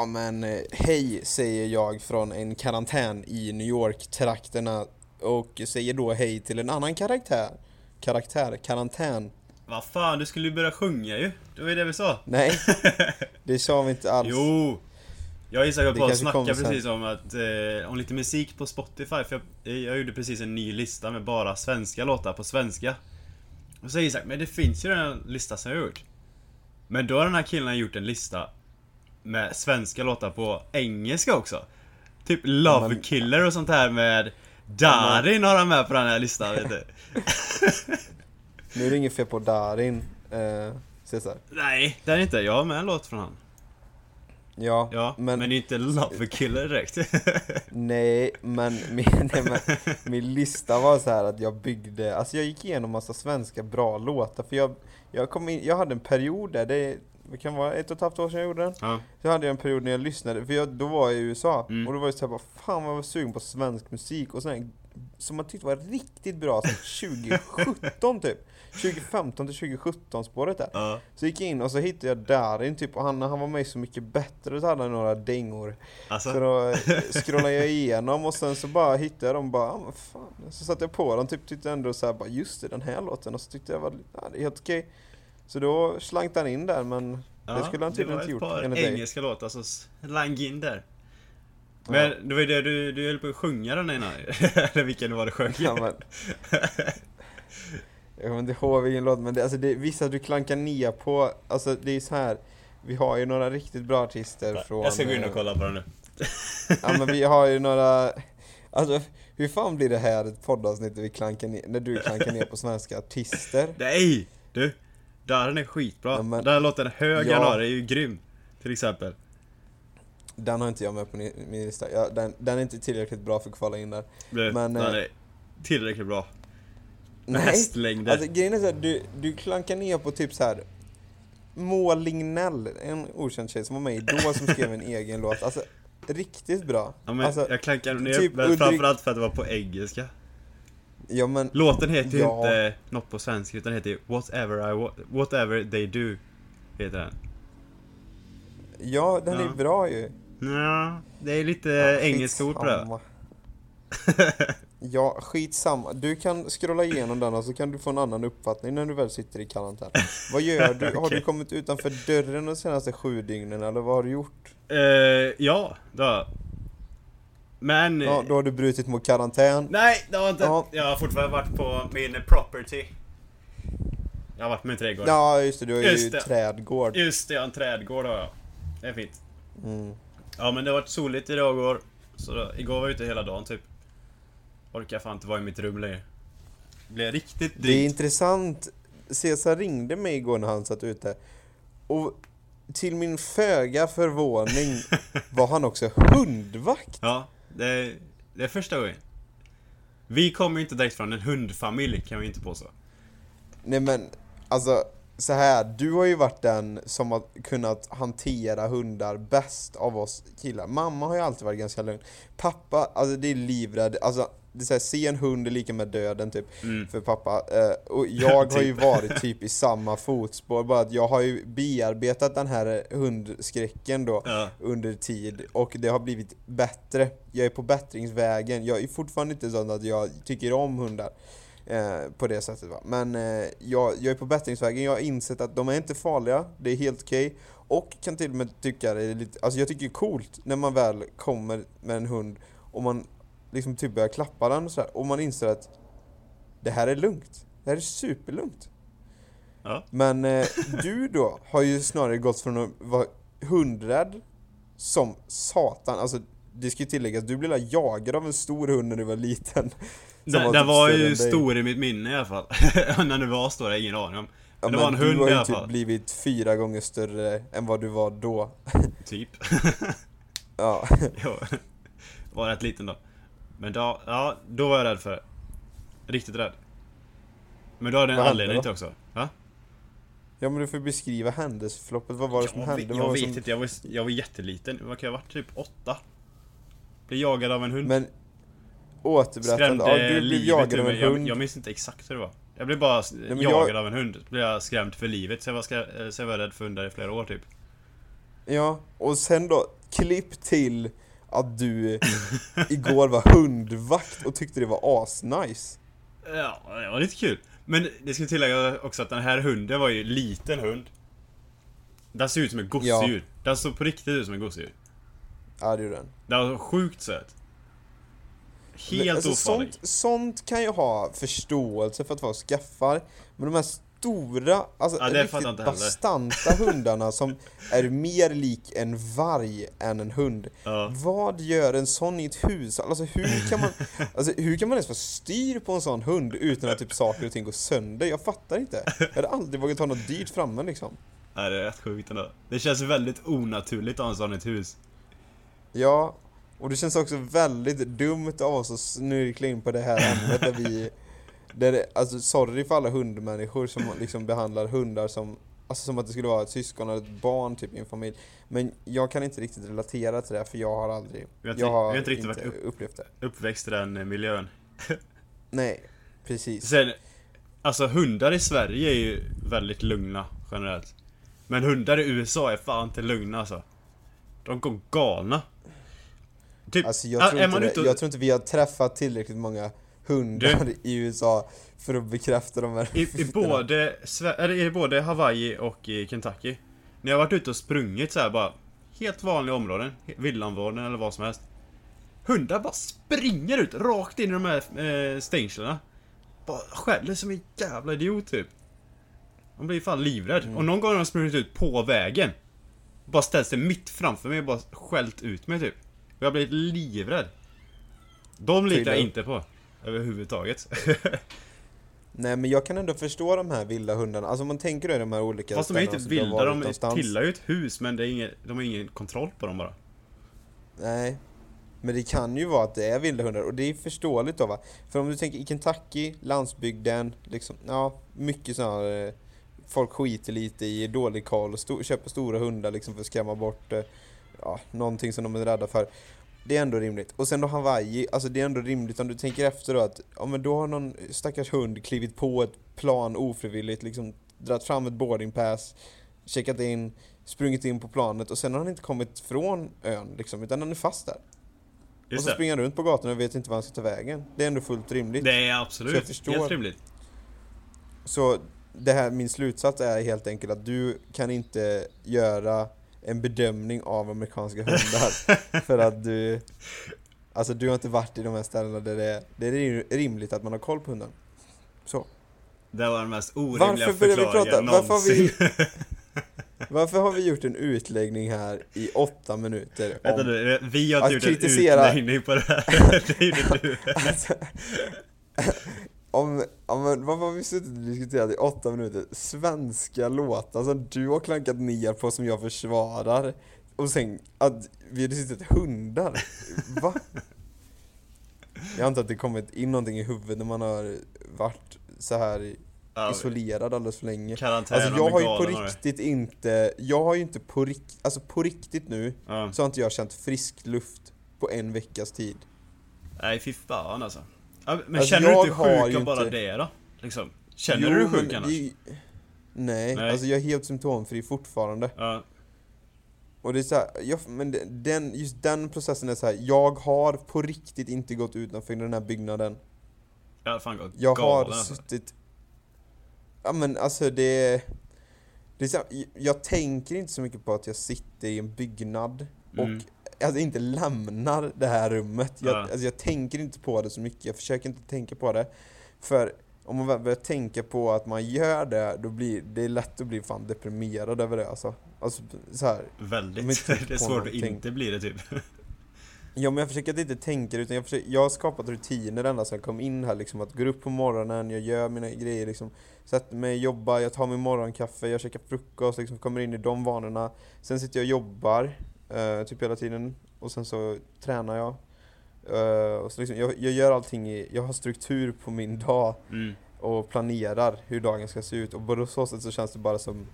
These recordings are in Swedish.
Ja men eh, hej säger jag från en karantän i New York-trakterna och säger då hej till en annan karaktär. Karaktär, karantän. Vad fan, du skulle ju börja sjunga ju. Det var ju det vi sa. Nej, det sa vi inte alls. Jo! Jag höll Det på att snacka precis om att, eh, om lite musik på Spotify för jag, jag gjorde precis en ny lista med bara svenska låtar på svenska. Och så säger Isak, men det finns ju redan en lista som jag har gjort. Men då har den här killen gjort en lista med svenska låtar på engelska också. Typ Love men- Killer och sånt här med Darin har han med på den här listan vet du. Nu är det inget fel på Darin, eh, Cesar. Nej, det är inte. Jag har med en låt från han. Ja, Ja, men, men, det är inte Love Killer direkt. nej, men, min, nej, men min lista var så här att jag byggde, alltså jag gick igenom massa svenska bra låtar för jag, jag kom in, jag hade en period där, det, det kan vara ett och ett halvt år sedan jag gjorde den. ja. Så hade jag en period när jag lyssnade, för jag, då var jag i USA Mm. och då var jag såhär fan vad jag var sugen på svensk musik och sån som man tyckte var riktigt bra, så 2017 typ 2015 till 2017 spåret där ja. Så gick jag in och så hittade jag Darin typ och han, när han var med Så Mycket Bättre så hade han några dängor Alltså. Så då eh, scrollade jag igenom och sen så bara hittade jag dem bara, ah, fan. Så satte jag på dem, typ tyckte ändå så här, bara just det, den här låten och så tyckte jag var, det är helt okej Så då slank han in där men det skulle han tydligen inte gjort Det var ett par engelska låtar som slang in där. Men det var ju det du, du höll på att sjunga den innan Eller vilken var det sjöng? Ja, men, jag kommer inte ihåg vilken låt, men det, alltså det, vissa du klankar ner på, alltså det är så här. Vi har ju några riktigt bra artister från... Jag ska gå in och eh, kolla på den nu. Ja men vi har ju några, alltså hur fan blir det här ett poddavsnitt där vi klankar ner, när du klankar ner på svenska artister? Nej! Du! Där är skitbra. Ja, men- Den här låten Hög Ja. januari är ju grym. Till exempel. Den har inte jag med på min lista, ja, den, den är inte tillräckligt bra för att kvala in där. Du, Men, den eh, är tillräckligt bra. Med Nej, hästlängder. alltså grejen är så här, du, du klankar ner på typ så här. Moa Lignell, en okänd tjej som var med i Idol som skrev en egen låt, alltså riktigt bra. ja, men alltså, jag klankar ner, typ men framförallt för att det var på engelska. Ja men Låten heter ju Ja. inte något på svenska, utan heter ju Whatever, I Whatever They Do. Heter den. ja, den är Ja. bra ju. Ja, det är lite Ja, engelskt ord på det. Ja, skitsamma. Du kan scrolla igenom den och så kan du få en annan uppfattning när du väl sitter i karantän. Vad gör du? Har du kommit utanför dörren de senaste sju dygnen eller vad har du gjort? Eh, ja, det har jag. Men... Ja, då har du brutit mot karantän. Nej, det har jag inte. Ja. Jag har fortfarande varit på min property. Jag har varit med min trädgård. Ja, just det. Du har ju Just det. trädgård. Just det, jag har en trädgård har jag. Det är fint. Mm. Ja men det har varit soligt idag och igår. Så då, igår var jag ute hela dagen typ. Orkar fan inte vara i mitt rum längre. Det blev riktigt Det är drygt. intressant. Cesar ringde mig igår när han satt ute. Och till min föga förvåning var han också hundvakt. Ja, det är, det är första gången. Vi kommer ju inte direkt från en hundfamilj kan vi inte påstå. Nej men, alltså så här, du har ju varit den som har kunnat hantera hundar bäst av oss killar. Mamma har ju alltid varit ganska lugn. Pappa, alltså det är livrädd, alltså det är så här, se en hund är lika med döden typ Mm. för pappa. Eh, och jag har ju Typ. varit typ i samma fotspår, bara att jag har ju bearbetat den här hundskräcken då Ja. under tid och det har blivit bättre. Jag är på bättringsvägen. Jag är fortfarande inte sån att jag tycker om hundar eh, på det sättet va. Men eh, jag, jag är på bättringsvägen. Jag har insett att de är inte farliga. Det är helt okej. Och kan till och med tycka det är lite, alltså jag tycker det är coolt när man väl kommer med en hund och man liksom typ börjar klappa den och sådär och man inser att det här är lugnt. Det här är superlugnt. Ja. Men eh, du då har ju snarare gått från att vara hundrädd som satan. Alltså det ska ju tilläggas, du blev jagad av en stor hund när du var liten. Den, var typ var ju stor i mitt minne i alla fall. När den var stor, jag har ingen aning om. Ja, Men det var en du hund har i ju alla typ fall. blivit fyra gånger större än vad du var då. Typ. Ja, Jo. Var rätt liten då. Men då, ja, då var jag rädd för det. Riktigt rädd. Men då hade jag en hände anledning till också. Va? ja men du får beskriva händelseförloppet. Vad var det som jag hände? vet, Vad jag vet som... inte, jag var, jag var jätteliten. Vad kan jag ha varit? Typ åtta? Blev jagad av en hund. Men återberättande. Ja, du blev jagad av en mig. jag, hund. jag minns inte exakt hur det var. Jag blev bara men jagad jag- av en hund. Blev jag skrämd för livet. Så jag var, skrä- så jag var rädd för hundar i flera år typ. Ja, och sen då, klipp till att du igår var hundvakt och tyckte det var asnice. Ja, det var lite kul. Men det ska tillägga också att den här hunden var ju liten hund. Den ser ut som ett gosedjur. Den såg på riktigt ut som ett gosedjur. Ja, det gjorde den. Den var sjukt söt. Helt Men, alltså, ofarlig. sånt, sånt kan jag ha förståelse för att folk skaffar, men de här stora, alltså Ja, riktigt bastanta hundarna som är mer lik en varg än en hund. Ja. Vad gör en sån i ett hus? Alltså hur kan man, alltså, hur kan man ens få styr på en sån hund utan att typ saker och ting går sönder? Jag fattar inte. Jag hade aldrig vågat ha något dyrt framme liksom. Nej, det är rätt sjukt ändå. Det känns väldigt onaturligt att ha en sån i ett hus. Ja, och det känns också väldigt dumt av oss att snirkla in på det här ämnet där vi... Där alltså sorry för alla hundmänniskor som liksom behandlar hundar som... Alltså som att det skulle vara ett syskon eller ett barn typ i en familj. Men jag kan inte riktigt relatera till det för jag har aldrig... Inte- jag har inte riktigt inte varit upp- upplevt det. Uppväxt i den eh, miljön. Nej, precis. Sen, alltså hundar i Sverige är ju väldigt lugna generellt. Men hundar i USA är fan inte lugna alltså. De går galna. Typ, Alltså jag tror, inte och- jag tror inte vi har träffat tillräckligt många hundar i USA för att bekräfta de här I, i, både, eller i både Hawaii och i Kentucky. När jag har varit ute och sprungit så här bara Helt vanliga områden, villaområden eller vad som helst. Hundar bara springer ut rakt in i de här eh, stängslerna. Bara skäller som en jävla idiot typ. Man blir fan livrädd. Mm. Och någon gång har de sprungit ut på vägen. Bara ställt sig mitt framför mig och bara skällt ut mig typ. Och jag har blivit livrädd. De litar jag inte på. Överhuvudtaget. Nej men jag kan ändå förstå de här vilda hundarna, alltså om man tänker i de här olika Fast de är inte vilda, de tillhör ju ett hus men det är ingen, de har ingen kontroll på dem bara. Nej. Men det kan ju vara att det är vilda hundar och det är förståeligt då va. För om du tänker i Kentucky, landsbygden, liksom, ja, mycket sådana eh, Folk skiter lite i dålig koll och sto- köper stora hundar liksom för att skrämma bort eh, ja, någonting som de är rädda för. Det är ändå rimligt. Och sen då Hawaii, alltså det är ändå rimligt om du tänker efter då att, ja men då har någon stackars hund klivit på ett plan ofrivilligt, liksom dragit fram ett boarding pass, checkat in, sprungit in på planet och sen har han inte kommit från ön liksom, utan han är fast där. och Just så det. springer han runt på gatorna och vet inte var han ska ta vägen. Det är ändå fullt rimligt. Det är Så jag absolut förstår. helt rimligt. Så det här, min slutsats är helt enkelt att du kan inte göra en bedömning av amerikanska hundar för att du Alltså du har inte varit i de här ställena där det är, det är rimligt att man har koll på hunden. Så. Det var den mest orimliga Varför börjar vi förklaringen prata? Varför har vi- någonsin. Varför har vi gjort en utläggning här i åtta minuter Vänta om... nu, vi har inte gjort en kritisera- utläggning på det här. Det gjorde du. Alltså, om, om, vad har vi suttit och diskuterat i åtta minuter? Svenska låtar som du har klankat ner på som jag försvarar och sen att vi har diskuterat hundar. Va? Jag antar att det kommit in någonting i huvudet när man har varit så här isolerad alldeles för länge. Karantän Alltså jag har ju på riktigt inte, jag har ju inte på riktigt, alltså på riktigt nu Ja. så har inte jag känt frisk luft på en veckas tid. Nej fy fan alltså. Ja, men Alltså, känner du inte sjuk av bara inte- det då? Liksom. Känner Jo, du sjuk annars? det- Nej, Nej. alltså jag är helt symptomfri fortfarande. Ja, Och det är så här, jag, men den, just den processen är så här. jag har på riktigt inte gått utanför den här byggnaden. har fan gått Jag galen har alltså. suttit... Ja men alltså det... det är så här, jag tänker inte så mycket på att jag sitter i en byggnad Mm. och alltså inte lämnar det här rummet. Jag, Ja. alltså, jag tänker inte på det så mycket, jag försöker inte tänka på det. För om man väl börjar tänka på att man gör det, då blir det är lätt att bli fan deprimerad över det alltså. Alltså så här. Väldigt. Det är svårt att någonting. inte bli det typ. Ja men jag försöker att inte tänka utan jag, försöker, jag har skapat rutiner ända sedan jag kom in här liksom. Att gå upp på morgonen, jag gör mina grejer liksom. Sätter mig, jobbar, jag tar min morgonkaffe, jag käkar frukost, liksom kommer in i de vanorna. Sen sitter jag och jobbar, eh, typ hela tiden. Och sen så tränar jag. Eh, och så liksom, jag, jag gör allting i, jag har struktur på min dag Mm. och planerar hur dagen ska se ut. Och på så sätt så känns det bara som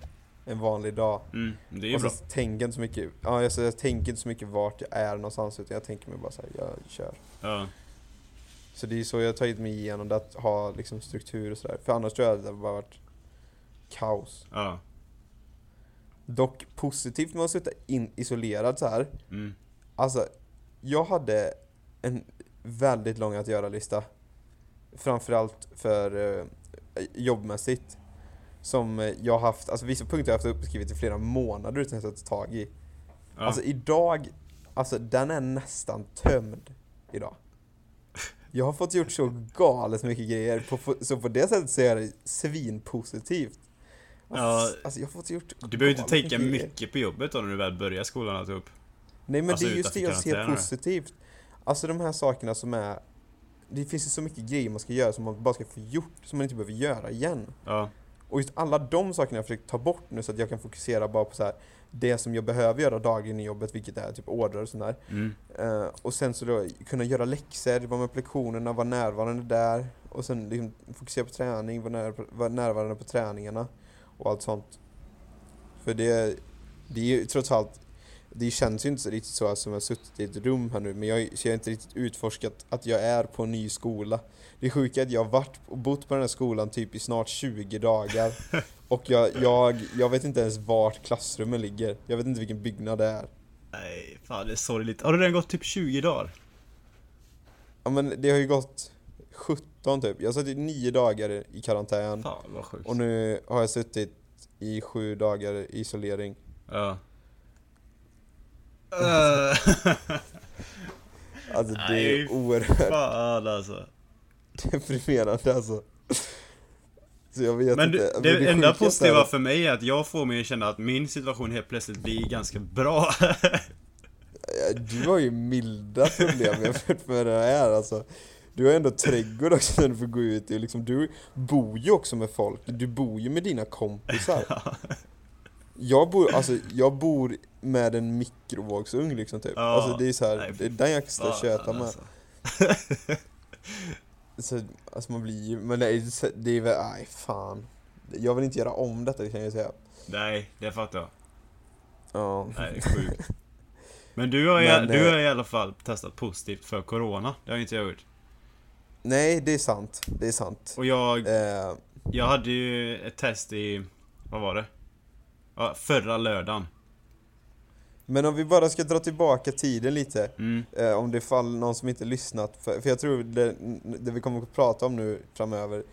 en vanlig dag. Mm. Det är och bra. så tänker jag inte så mycket, ja, jag, så jag tänker inte så mycket vart jag är någonstans utan jag tänker mig bara så här, jag kör. Ja. Så det är så jag har tagit mig igenom det, att ha liksom struktur och sådär. För annars tror jag att det hade bara varit kaos. Ja. Dock positivt med att sitta in, isolerad så här. Mm. Alltså, jag hade en väldigt lång att göra-lista. Framförallt för eh, jobbmässigt. Som jag haft, alltså vissa punkter har jag haft uppskrivet i flera månader utan att jag ta tag i. Ja. Alltså idag, alltså den är nästan tömd idag. Jag har fått gjort så galet mycket grejer, på, så på det sättet så är det svinpositivt. Ja. Alltså, alltså jag har fått gjort du behöver inte tänka grejer. mycket på jobbet då när du väl börjar skolan och upp. Nej men Alltså, det är just det jag ser positivt. Alltså de här sakerna som är... Det finns ju så mycket grejer man ska göra som man bara ska få gjort, som man inte behöver göra igen. Ja. Och just alla de sakerna jag försökt ta bort nu så att jag kan fokusera bara på så här, det som jag behöver göra dagligen i jobbet, vilket är typ order och sånt där. Mm. Eh, och sen så då kunna göra läxor, vara med på lektionerna, vara närvarande där. Och sen liksom fokusera på träning, vara, när, vara närvarande på träningarna och allt sånt. För det, det är ju trots allt, det känns ju inte riktigt så som jag har suttit i ett rum här nu, men jag, så jag har inte riktigt utforskat att jag är på en ny skola. Det sjuka är att jag har varit och bott på den här skolan typ i snart 20 dagar. Och jag, jag, jag vet inte ens vart klassrummen ligger. Jag vet inte vilken byggnad det är. Nej, fan det är sorgligt. Har du redan gått typ 20 dagar? Ja men det har ju gått 17 typ. Jag har suttit 9 dagar i karantän. Fan vad sjukt. Och nu har jag suttit i 7 dagar i isolering. Ja. Alltså det Nej, är oerhört fan alltså. deprimerande alltså. Så jag vet Men inte. det, det enda positiva för mig är att jag får mig att känna att min situation helt plötsligt blir ganska bra. Du har ju milda problem jämfört med det här alltså. Du har ändå trädgård också när du får gå ut och liksom, du bor ju också med folk. Du bor ju med dina kompisar. Jag bor, alltså, jag bor med en mikrovågsugn liksom typ. Ja, alltså det är så här, nej, det är den jag ska köta med. alltså. Så, alltså man blir ju, men det är, det är väl, nej fan. Jag vill inte göra om detta kan jag säga. Nej, det fattar jag. Ja. Nej, sjukt. Men du har, Men, i, du eh, har i alla fall testat positivt för Corona. Det har inte jag gjort. Nej, det är sant. Det är sant. Och jag, Eh, jag hade ju ett test i, vad var det? Ja, förra lördagen. men om vi bara ska dra tillbaka tiden lite. Mm. Eh, om det fall någon som inte lyssnat, för, för jag tror det, det vi kommer att prata om nu framöver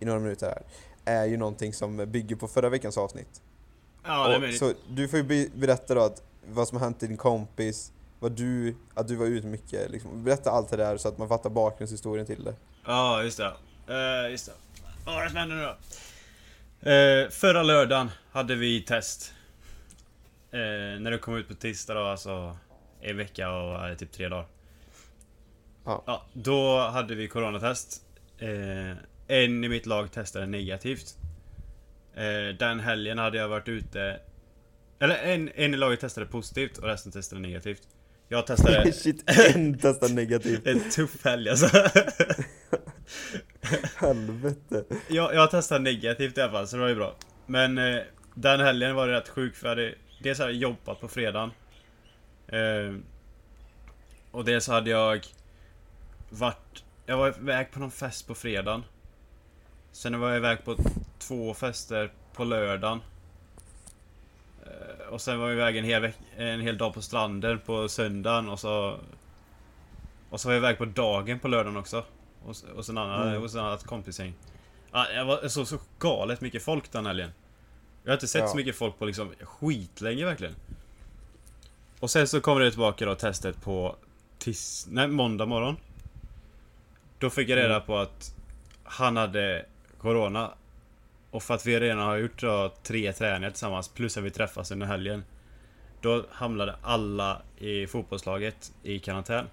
i några minuter här, är ju någonting som bygger på förra veckans avsnitt. Ja, det är möjligt. så du får ju be, berätta då att, vad som har hänt din kompis, vad du, att du var ute mycket, liksom. berätta allt det där så att man fattar bakgrundshistorien till det. Ja, just det. Uh, just det. Vad var det som hände nu då? Eh, förra lördagen hade vi test. Eh, när det kom ut på tisdag då, alltså en vecka och eh, typ tre dagar. Ja. då hade vi coronatest. Eh, en i mitt lag testade negativt. Eh, den helgen hade jag varit ute... Eller en, en i laget testade positivt och resten testade negativt. Jag testade... Shit, en testar negativt. en tuff helg alltså. Helvete. Jag, jag testade negativt i alla fall, så det var ju bra. Men eh, den helgen var det rätt sjuk för jag hade dels hade jag jobbat på fredagen. Eh, och dels hade jag varit... Jag var iväg på någon fest på fredagen. Sen var jag iväg på två fester på lördagen. Eh, och sen var jag iväg en hel, en hel dag på stranden på söndagen och så... Och så var jag iväg på dagen på lördagen också. Och, s- och sen annan, Mm. och sen annat kompisgäng. Ja, jag var så, så galet mycket folk den helgen. Jag har inte sett Ja. så mycket folk på liksom skitlänge verkligen. Och sen så kommer det tillbaka då testet på tis... Nej, måndag morgon. Då fick jag reda Mm. på att han hade Corona. Och för att vi redan har gjort då tre träningar tillsammans plus att vi träffas under helgen. Då hamnade alla i fotbollslaget i karantän.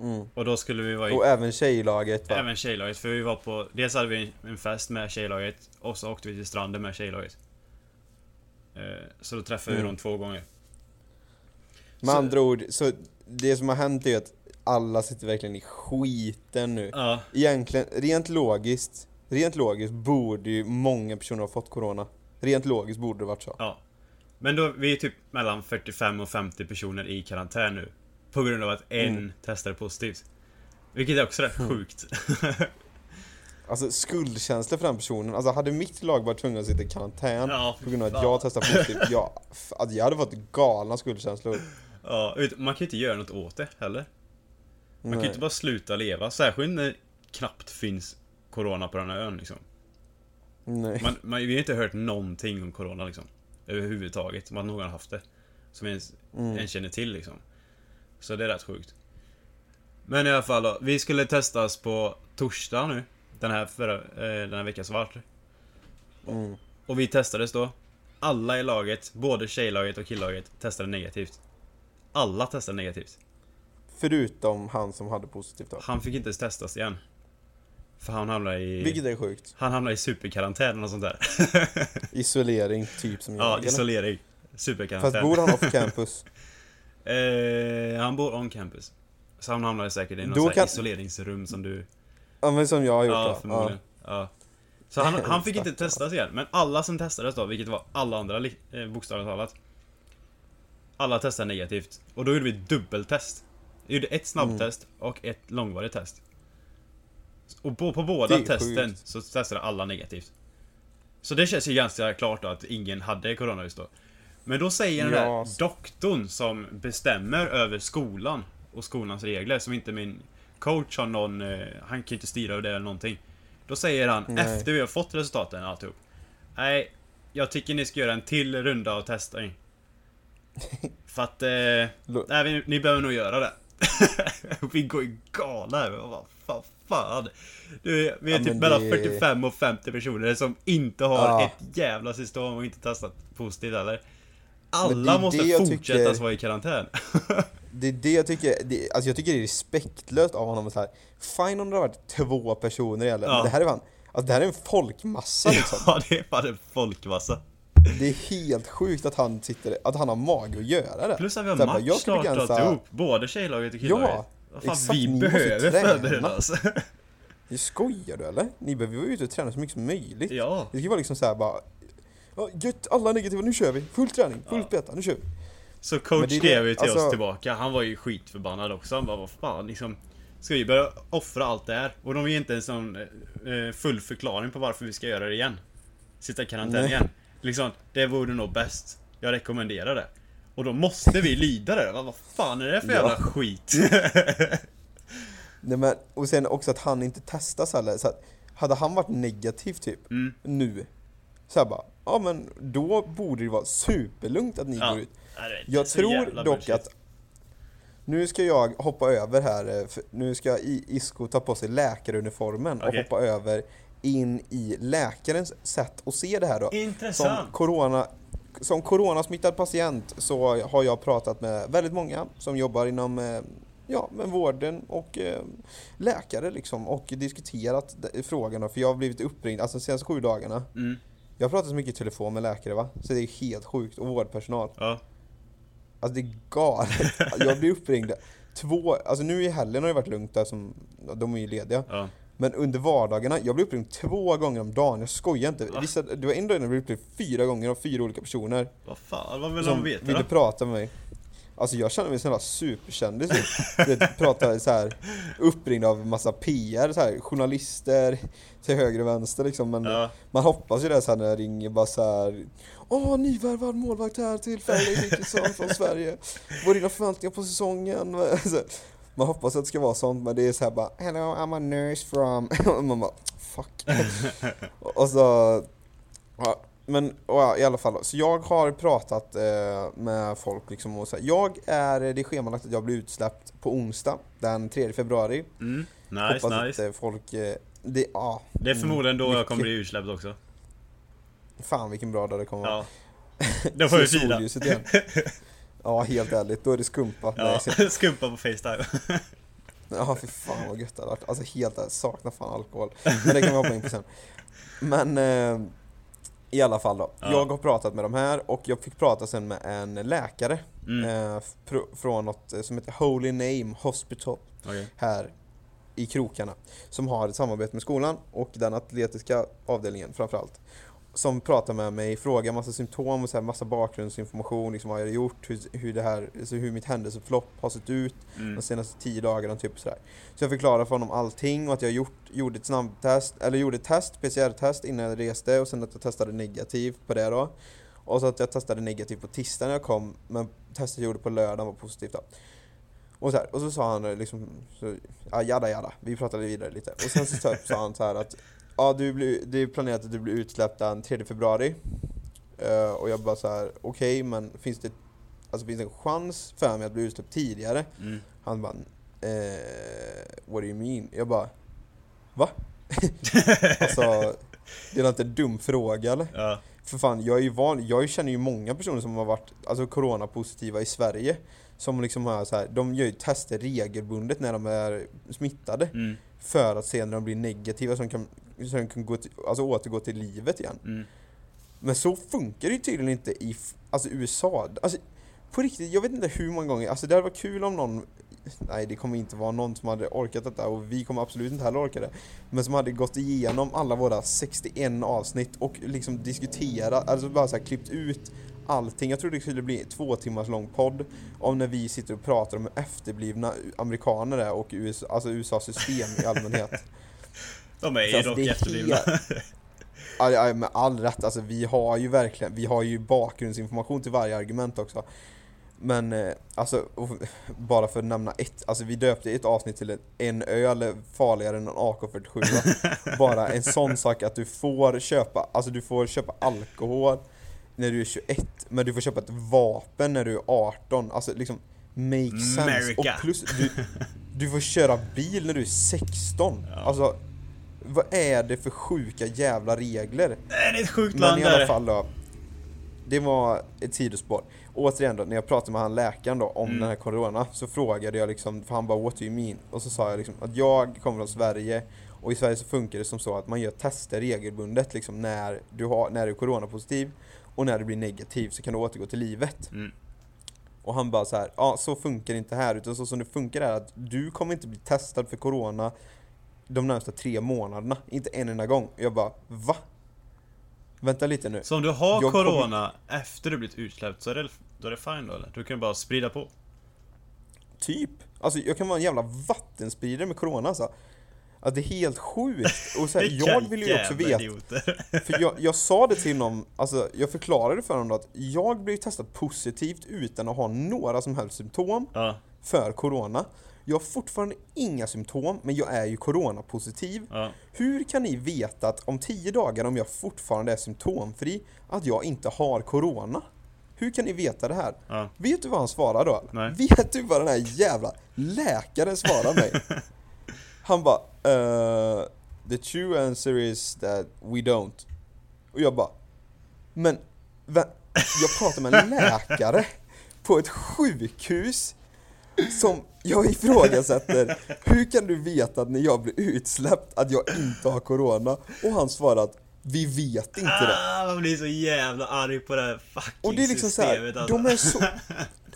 Mm. Och då skulle vi vara i Och även tjejlaget va? Även tjejlaget, för vi var på... Dels hade vi en fest med tjejlaget och så åkte vi till stranden med tjejlaget. Eh, Så då träffade vi Mm. dem två gånger. Med Så- andra ord, så det som har hänt är att alla sitter verkligen i skiten nu. Ja, Egentligen, rent logiskt, rent logiskt borde ju många personer ha fått corona. Rent logiskt borde det varit så. ja. Men då, vi är typ mellan 45 och 50 personer i karantän nu. På grund av att en Mm. testade positivt. Vilket är också rätt sjukt. Alltså skuldkänsla för den personen, alltså hade mitt lag varit tvungna att sitta i karantän Ja, på grund av att jag testade positivt, jag, alltså jag hade fått galna skuldkänslor. Ja, man kan ju inte göra något åt det heller. Man kan ju Nej. inte bara sluta leva, särskilt när knappt finns Corona på den här ön liksom. Nej. Man, man, vi har inte hört någonting om Corona liksom. Överhuvudtaget, som att någon har haft det. Som ens, Mm. ens känner till liksom. Så det är rätt sjukt. Men i alla fall då, vi skulle testas på torsdag nu. Den här, förra, eh, den här veckan som varit. Mm. Och vi testades då. Alla i laget, både tjejlaget och killlaget, testade negativt. Alla testade negativt. Förutom han som hade positivt då. Han fick inte ens testas igen. För han hamnade i... Vilket är sjukt. Han hamnade i superkarantän och sånt där. Isolering, typ som jag. ja, isolering. Fast Superkarantän. bor han off campus? Eh, han bor on campus. Så han hamnade säkert i något kan- isoleringsrum som du... Ja men som jag har gjort Ja, då. förmodligen. Ja. Så han, han fick inte testas igen. Men alla som testades då, vilket var alla andra eh, bokstavligt talat. Alla testade negativt. Och då gjorde vi dubbeltest. Vi gjorde ett snabbtest och ett långvarigt test. Och på, på båda testen sjukt. så testade alla negativt. Så det känns ju ganska klart då att ingen hade corona just då. Men då säger den Ja. där doktorn som bestämmer över skolan och skolans regler, som inte min coach har någon, eh, han kan inte styra över det eller någonting. Då säger han, Nej. efter vi har fått resultaten och alltihop. Nej, jag tycker ni ska göra en till runda av testning. För att, eh, nej, ni behöver nog göra det. vi går ju galna här. Vad fan, fan. Du, vi är Ja, typ mellan det- 45 och 50 personer som inte har Ja. ett jävla system och inte testat positivt heller. Men Alla måste fortsätta tycker- vara i karantän. Det är det jag tycker, det, alltså jag tycker det är respektlöst av honom så här. Fine om det har varit två personer eller, Ja. men det här är fan, alltså det här är en folkmassa liksom. ja, det är fan en folkmassa. Det är helt sjukt att han sitter, att han har mage att göra det. Plus att vi har match snart begränsa- alltihop. Både tjejlaget och killaget. Ja, Vad fan, exakt, vi behöver träna. förbereda oss. Jag skojar du eller? Ni behöver vara ute och träna så mycket som möjligt. ja. Det ska vara liksom såhär bara Ja, gött, alla negativa, nu kör vi! Full träning, fullt Ja. beta, nu kör vi! Så coach skrev ju till oss alltså- tillbaka, han var ju skitförbannad också. Han bara, vad fan liksom. Ska vi börja offra allt det här? Och de ger inte en sån eh, full förklaring på varför vi ska göra det igen. Sitta i karantän igen. Liksom, det vore nog bäst. Jag rekommenderar det. Och då måste vi lyda det. Vad, vad fan är det för Ja. jävla skit? Nej men, och sen också att han inte testas heller, så att hade han varit negativ typ, Mm. nu Så här bara, ja men då borde det vara superlugnt att ni Ja. går ut Nej, Jag tror dock att Nu ska jag hoppa över här, eh, nu ska Isko ta på sig läkaruniformen och Okej. hoppa över in i läkarens sätt att se det här då. Som Intressant! corona, som coronasmittad patient så har jag pratat med väldigt många som jobbar inom eh, ja, men vården och eh, läkare liksom och diskuterat frågorna för jag har blivit uppringd, alltså de senaste sju dagarna. Mm. Jag har pratat så mycket i telefon med läkare va, så det är helt sjukt och vårdpersonal. Ja. Alltså det är galet. Jag blir uppringd två, alltså nu i helgen har det varit lugnt där som, de är ju lediga. Ja. Men under vardagarna, jag blir uppringd två gånger om dagen, jag skojar inte. Va? Vissa, det var en dag jag blev uppringd fyra gånger av fyra olika personer Vad fan, vad vill de veta ville då? prata med mig. Alltså jag känner mig som en jävla superkändis typ. Pratar så här uppringd av massa PR, så här, journalister till höger och vänster liksom. Men Ja. man hoppas ju det så här när jag ringer bara så här. Åh, nyvärvad målvakt här till Fairleigh Dickinson från Sverige. Vad är dina förväntningar på säsongen? Man hoppas att det ska vara sånt men det är så här bara Hello I'm a nurse from... Och man bara fuck. och så... Ja, men ja, i alla fall, så jag har pratat eh, med folk liksom och så här, Jag är, det är schemalagt att jag blir utsläppt på onsdag den 3 februari. Mm. Nice, Hoppas nice. att eh, folk... Eh, det, ja, Det är förmodligen då jag mycket. kommer bli utsläppt också. Fan vilken bra dag det kommer vara. Ja. Då får vi fira. Ja, helt ärligt. Då är det skumpa. Ja, Nej, skumpa på Facetime. ja, fy fan vad gött det hade varit. Alltså helt ärligt, saknar fan alkohol. Men det kan vi hoppa in på sen. Men eh, i alla fall då. Ja. Jag har pratat med de här och jag fick prata sen med en läkare Mm. eh, fr- från något eh, som heter Holy Name Hospital Okej. här i krokarna. Som har ett samarbete med skolan och den atletiska avdelningen framförallt. Som pratar med mig, frågar massa symptom och så här massa bakgrundsinformation, liksom vad jag har gjort, hur, hur, det här, alltså hur mitt händelseförlopp har sett ut Mm. de senaste tio dagarna typ sådär. Så jag förklarar för honom allting och att jag gjort, gjorde ett snabbtest, eller gjorde ett test, PCR-test innan jag reste och sen att jag testade negativt på det då. Och så att jag testade negativt på tisdagen när jag kom, men testet jag gjorde på lördagen var positivt då. Och så, här, och så sa han liksom, så, ja jada jada, vi pratade vidare lite. Och sen så sa- sa han så här att, ja du blir, det är planerat att du blir utsläppt den 3 februari. Eh, och jag bara så här, okej men finns det, alltså finns det en chans för mig att bli utsläppt tidigare? Mm. Han bara, eh, what do you mean? Jag bara, va? alltså, det är inte en dum fråga eller? Ja. För fan, jag är ju van, jag känner ju många personer som har varit alltså, coronapositiva i Sverige. Som liksom har så här, de gör ju tester regelbundet när de är smittade. Mm. För att se när de blir negativa så de kan, så de kan gå till, alltså, återgå till livet igen. Mm. Men så funkar det ju tydligen inte i alltså, USA. Alltså, på riktigt, jag vet inte hur många gånger, alltså det hade varit kul om någon Nej det kommer inte vara någon som hade orkat detta och vi kommer absolut inte heller orka det. Men som hade gått igenom alla våra 61 avsnitt och liksom diskuterat, alltså bara så klippt ut allting. Jag trodde det skulle bli två timmars lång podd om när vi sitter och pratar om hur efterblivna amerikaner är och USA, alltså USAs system i allmänhet. De är ju Alltså, dock efterblivna. Ja, ja, med all rätt, alltså vi har ju verkligen, vi har ju bakgrundsinformation till varje argument också. Men eh, alltså, bara för att nämna ett, alltså vi döpte ett avsnitt till en- en öl farligare än en AK47 Bara en sån sak att du får köpa, alltså du får köpa alkohol när du är 21 Men du får köpa ett vapen när du är 18, alltså liksom make sense America. Och plus, du, du får köra bil när du är 16 Ja. Alltså vad är det för sjuka jävla regler? Det är ett sjukt Men land i alla fall då. Det var ett sidospår. Återigen då, när jag pratade med han läkaren då om Mm. den här corona så frågade jag liksom, för han bara what do you mean? Och så sa jag liksom att jag kommer från Sverige och i Sverige så funkar det som så att man gör tester regelbundet liksom när du, har, när du är coronapositiv och när du blir negativ så kan du återgå till livet. Mm. Och han bara så här, ja så funkar det inte här utan så som det funkar är att du kommer inte bli testad för corona de närmsta tre månaderna, inte en enda gång. Och jag bara, va? Vänta lite nu. Så om du har Jag kommer- corona efter du blivit utsläppt så är det, då är det fine då eller? Du kan bara sprida på. Typ. Alltså jag kan vara en jävla vattenspridare med corona alltså. Alltså det är helt sjukt. Och så här, jag vill ju också veta, idioter. för jag, jag sa det till honom, alltså jag förklarade för honom att jag blev testad positivt utan att ha några som helst symptom Ja, för corona. Jag har fortfarande inga symptom, men jag är ju coronapositiv. ja. Hur kan ni veta att om 10 dagar, om jag fortfarande är symptomfri, att jag inte har corona? Hur kan ni veta det här? ja. Vet du vad han svarar då? Nej. Vet du vad den här jävla läkaren svarar mig? Han bara uh, The true answer is that we don't. Och jag bara Men, vä- jag pratar med en läkare på ett sjukhus som jag ifrågasätter. Hur kan du veta att när jag blir utsläppt att jag inte har corona? Och han svarar att vi vet inte det. Ah, man blir så jävla arg på det här fucking Och det är liksom så systemet här, alltså. de är så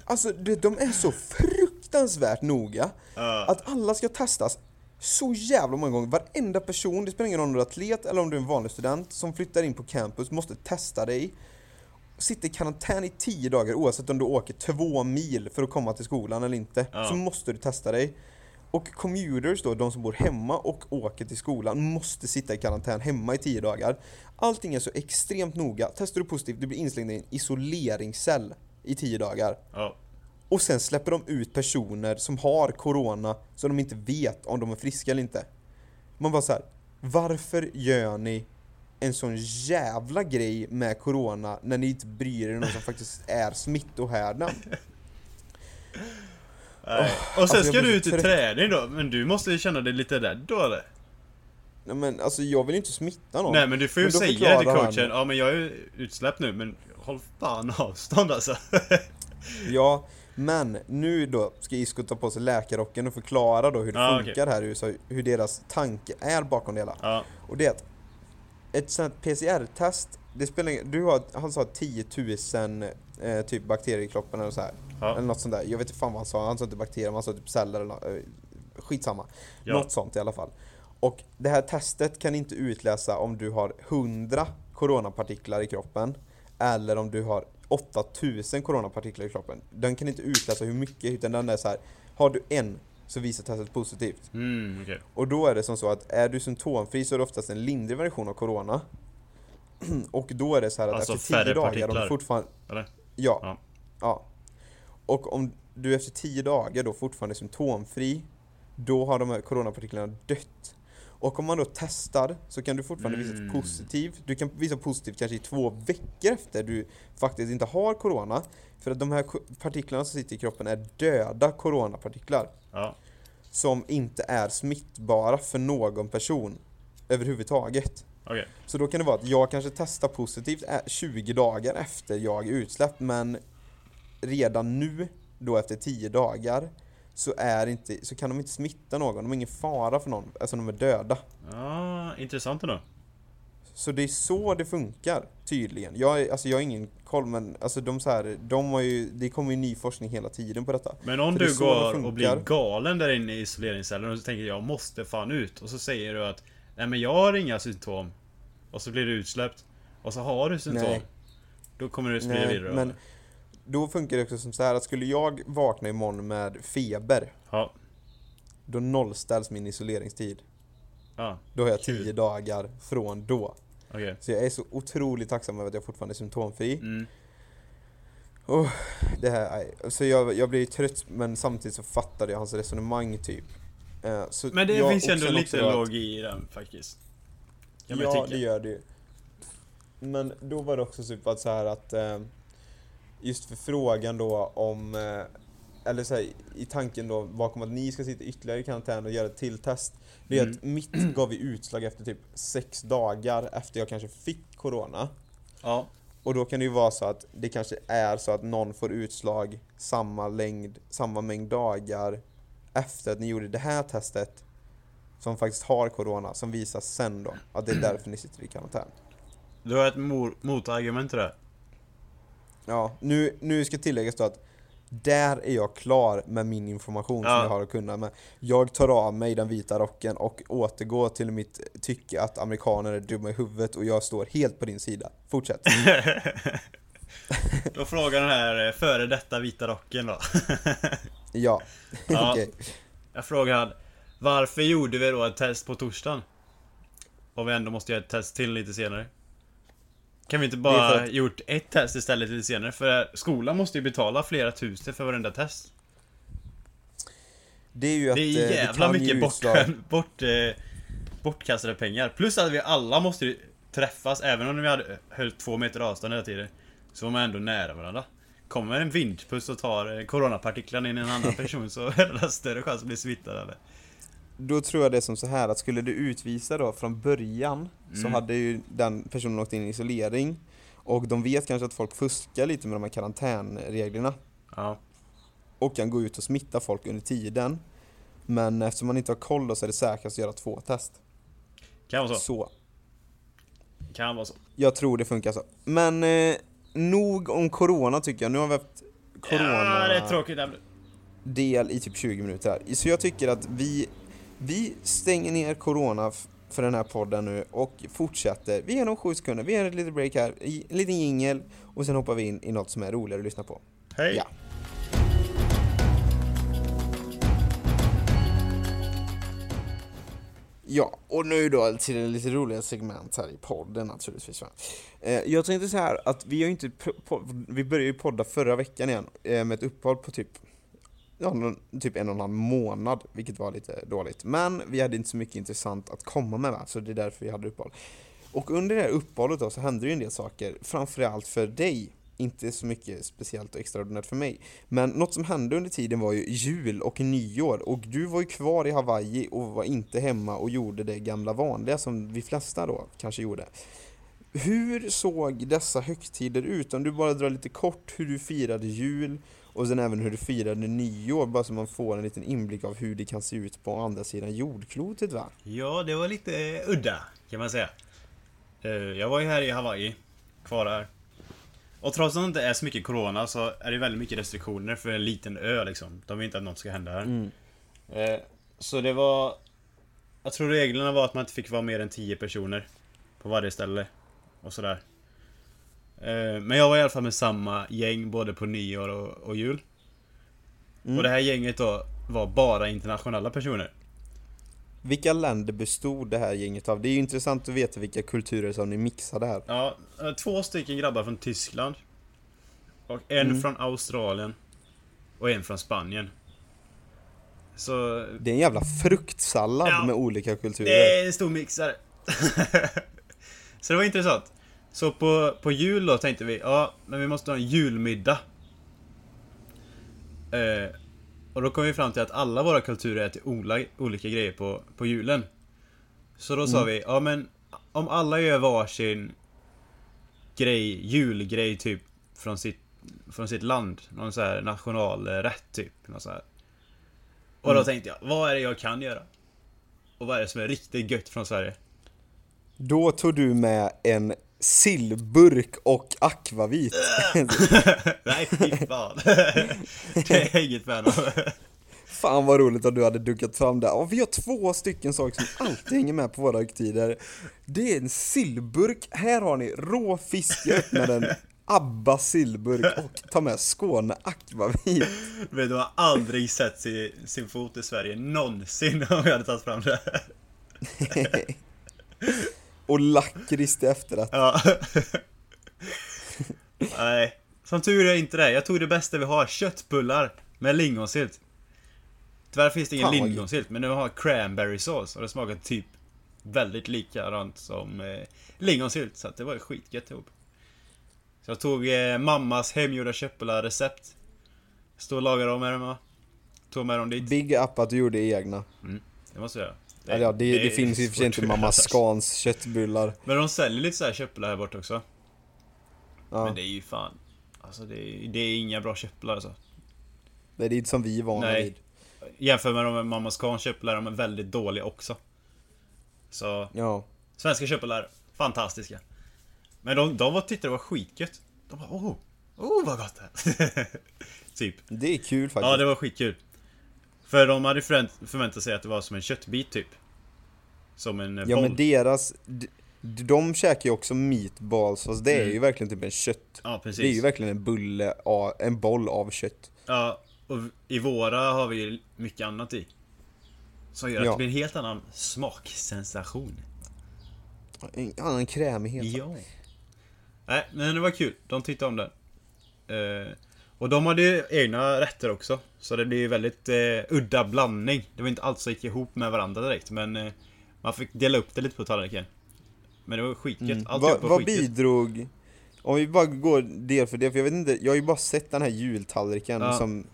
Alltså de, de är så fruktansvärt noga Ja. Att alla ska testas så jävla många gånger, varenda person, det spelar ingen roll om du är atlet eller om du är en vanlig student som flyttar in på campus måste testa dig. Sitter i karantän i 10 dagar oavsett om du åker två mil för att komma till skolan eller inte Ja. Så måste du testa dig. Och commuters då, de som bor hemma och åker till skolan måste sitta i karantän hemma i 10 dagar. Allting är så extremt noga, testar du positivt, du blir inslängd i en isoleringscell i 10 dagar. Ja. Och sen släpper de ut personer som har corona så de inte vet om de är friska eller inte. Man bara så här, varför gör ni en sån jävla grej med corona när ni inte bryr er om någon som faktiskt är smittohärden? Nej. Och sen alltså, ska du ut i trött. träning då, men du måste ju känna dig lite rädd då eller? Nej men alltså jag vill inte smitta någon. Nej men du får ju säga till han- coachen, ja men jag är ju utsläppt nu men håll fan avstånd alltså. Ja, men nu då ska Isco ta på sig läkarrocken och förklara då hur det Ja, funkar här i USA, hur deras tanke är bakom det hela. ja, Och det är att ett sånt PCR-test, det spelar ingen, du har, han sa 10 000 eh, typ bakterier i kroppen eller så här. ja, Eller något sånt där. Jag vet inte fan vad han sa, han sa inte bakterier, men han sa typ celler eller eh, skitsamma. Ja. Något sånt i alla fall. Och det här testet kan inte utläsa om du har 100 coronapartiklar i kroppen eller om du har 8000 coronapartiklar i kroppen. Den kan inte utläsa hur mycket utan den är så här. har du en så visar testet positivt. Mm, okej. Och då är det som så att är du symptomfri så är det oftast en lindrig version av corona. Och då är det så här att Alltså efter 10 färre dagar, om du fortfarande... Eller? Ja. Ja. ja. Och om du efter 10 dagar då fortfarande är symptomfri, då har de här coronapartiklarna dött. Och om man då testar så kan du fortfarande visa Mm. ett positivt. Du kan visa positivt kanske i två veckor efter du faktiskt inte har corona. För att de här partiklarna som sitter i kroppen är döda coronapartiklar Ja. som inte är smittbara för någon person överhuvudtaget. Okej. Så då kan det vara att jag kanske testar positivt ä- 20 dagar efter jag är utsläppt men redan nu, då efter 10 dagar, så, är inte, så kan de inte smitta någon. De är ingen fara för någon, alltså de är döda. Ja, intressant ändå. Så det är så det funkar, tydligen. Jag, alltså jag har ingen koll men alltså de så här, de har ju, det kommer ju ny forskning hela tiden på detta. Men om du så det går och blir galen där inne i isoleringscellen och så tänker jag måste fan ut och så säger du att Nej men jag har inga symptom Och så blir du utsläppt Och så har du symptom Nej. Då kommer du sprida vidare men då funkar det också som så här att skulle jag vakna imorgon med feber, Ja, då nollställs min isoleringstid. ja, Då har jag Kul. 10 dagar från då. okej Så jag är så otroligt tacksam över att jag fortfarande är symptomfri. mm. Oh, det här, så jag, jag blir ju trött men samtidigt så fattade jag hans resonemang typ. Eh, så Men det jag- finns ju ändå lite logi i den faktiskt Ja, det gör det ju. Men då var det också typ att så här att eh, just för frågan då om eh, eller så här, i tanken då bakom att ni ska sitta ytterligare i karantän och göra ett till test. Det är Mm. att mitt gav ju utslag efter typ sex dagar efter jag kanske fick corona. Ja, Och då kan det ju vara så att det kanske är så att någon får utslag samma längd, samma mängd dagar efter att ni gjorde det här testet som faktiskt har corona, som visas sen då att det är därför ni sitter i karantän. du har ett motargument till det Ja, nu, nu ska tilläggas då att där är jag klar med min information Ja. som jag har att kunna med. Jag tar av mig den vita rocken och återgår till mitt tycke att amerikaner är dumma i huvudet och jag står helt på din sida. Fortsätt. Då frågar den här eh, före detta vita rocken då Ja, Ja. okej. Jag frågar han Varför gjorde vi då ett test på torsdagen? Och vi ändå måste göra ett test till lite senare Kan vi inte Det bara att- gjort ett test istället lite senare? För skolan måste ju betala flera tusen för varenda test Det är ju att Det eh, är jävla kan ge mycket bort, bort, eh, bortkastade pengar Plus att vi alla måste ju träffas Även om vi hade höll två meter avstånd hela tiden Så var man ändå nära varandra Kommer en vindpuss och tar eh, coronapartiklarna in i en annan person så är det större chans att bli smittad eller? Då tror jag det är som så här att skulle du utvisa då från början så Mm. hade ju den personen åkt in i isolering och de vet kanske att folk fuskar lite med de här karantänreglerna Ja, och kan gå ut och smitta folk under tiden. Men eftersom man inte har koll då så är det säkrast att göra två test. kan vara så, Så, kan vara så jag tror det funkar så. Men eh, nog om corona tycker jag. Nu har vi haft corona Ja, det är tråkigt ämne. del i typ 20 minuter här. Så jag tycker att vi, vi stänger ner corona för den här podden nu och fortsätter. Vi ger dem sju sekunder, vi gör ett litet break här, en liten jingel och sen hoppar vi in i något som är roligare att lyssna på. Hej! Ja. Ja, och nu då till det lite roliga segment här i podden naturligtvis. Eh, jag tänkte så här att vi har inte, vi började ju podda förra veckan igen eh, med ett uppehåll på typ, ja, någon, typ en och en halv månad, vilket var lite dåligt. Men vi hade inte så mycket intressant att komma med så det är därför vi hade uppehåll. Och under det här uppehållet då så hände det ju en del saker, framförallt för dig. Inte så mycket speciellt och extraordinärt för mig. Men något som hände under tiden var ju jul och nyår och du var ju kvar i Hawaii och var inte hemma och gjorde det gamla vanliga som vi flesta då kanske gjorde. Hur såg dessa högtider ut? Om du bara drar lite kort hur du firade jul och sen även hur du firade nyår, bara så man får en liten inblick av hur det kan se ut på andra sidan jordklotet va? Ja, det var lite udda kan man säga. Eh, Jag var ju här i Hawaii, kvar här. Och trots att det inte är så mycket Corona så är det väldigt mycket restriktioner för en liten ö liksom. De vill inte att något ska hända här. Mm. Eh, Så det var... Jag tror reglerna var att man inte fick vara mer än 10 personer på varje ställe. och sådär. Eh, men jag var i alla fall med samma gäng både på nyår och, och jul. Mm. Och det här gänget då var bara internationella personer. Vilka länder bestod det här gänget av? Det är ju intressant att veta vilka kulturer som ni mixade här. Ja, eh, två stycken grabbar från Tyskland. Och en Mm. från Australien. Och en från Spanien. Så Det är en jävla fruktsallad Ja. med olika kulturer. det är en stor mixare. så det var intressant. Så på, på jul då tänkte vi, ja men vi måste ha en julmiddag. Eh, och då kom vi fram till att alla våra kulturer äter ola, olika grejer på, på julen. Så då sa Mm. vi, ja men om alla gör varsin grej, julgrej typ från sitt, från sitt land. Någon så här nationalrätt typ. Någon så här. Och då Mm. tänkte jag, vad är det jag kan göra? Och vad är det som är riktigt gött från Sverige? Då tog du med en sillburk och akvavit. Nej fy fan. det är inget fan. Fan vad roligt att du hade dukat fram det. Och vi har två stycken saker som alltid hänger med på våra högtider. Det är en sillburk, här har ni rå fisk, jag öppnar en Abba sillburk och tar med Skåne akvavit. Men du har aldrig sett sin, sin fot i Sverige någonsin om jag hade tagit fram det. och lakrits till efterrätt. Ja. Nej. Som tur är inte det. Jag tog det bästa vi har. Köttbullar med lingonsylt. Tyvärr finns det ingen Fan, lingonsylt, men de har cranberry sås och det smakar typ väldigt likadant som eh, lingonsylt. Så att det var skitgött ihop. Så jag tog eh, mammas hemgjorda köttbullar recept. Stod och lagade dem hemma. Tog med dem dit. Big up att du gjorde egna. Det måste jag göra. Eller ja, det, det, är finns ju för sig inte Mamma. Scans köttbullar. Men de säljer lite så här köttbullar här borta också. Ja, Men det är ju fan... Alltså det är, det är inga bra köttbullar alltså. det är dit som vi är vana Nej. vid. Jämför med de Mamma Scan köttbullar, de är väldigt dåliga också. Så, Ja. svenska köttbullar, fantastiska. Men de, de var, tyckte det var skitgött. De bara oh, oh vad gott det är. Typ. Det är kul faktiskt. Ja, det var skitkul. För de hade förvänt- förväntat sig att det var som en köttbit typ. Som en eh, Ja boll. men deras, de, de käkar ju också meatballs fast det är Mm. ju verkligen typ en kött. Ja, precis. Det är ju verkligen en bulle, av- en boll av kött. Ja, och i våra har vi ju mycket annat i. Som gör att Ja. det blir en helt annan smaksensation. En annan krämighet. Ja. Nej, men det var kul. De tyckte om den. Eh, och de hade ju egna rätter också. Så det blir ju väldigt eh, udda blandning. Det var inte allt som gick ihop med varandra direkt, men eh, man fick dela upp det lite på tallriken. Men det var skitgött. Mm. Allt Vad, var vad skitgött. bidrog, om vi bara går del för del, för jag vet inte, jag har ju bara sett den här jultallriken Ja. som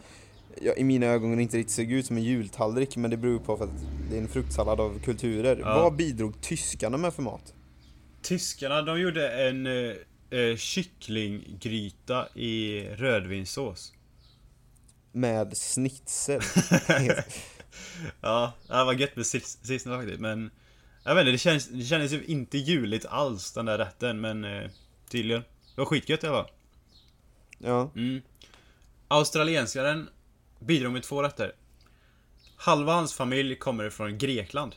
ja, i mina ögon inte riktigt såg ut som en jultallrik men det beror på för att det är en fruktsallad av kulturer. Ja. Vad bidrog tyskarna med för mat? Tyskarna, de gjorde en eh, kycklinggryta i rödvinssås. Med schnitzel. Ja, det var gött med sista faktiskt, men... Jag vet inte, det känns, det kändes ju inte juligt alls den där rätten, men eh, tydligen. Det var skitgött i alla fall. ja. Mm. Australiensaren bidrog med två rätter. Halva hans familj kommer från Grekland.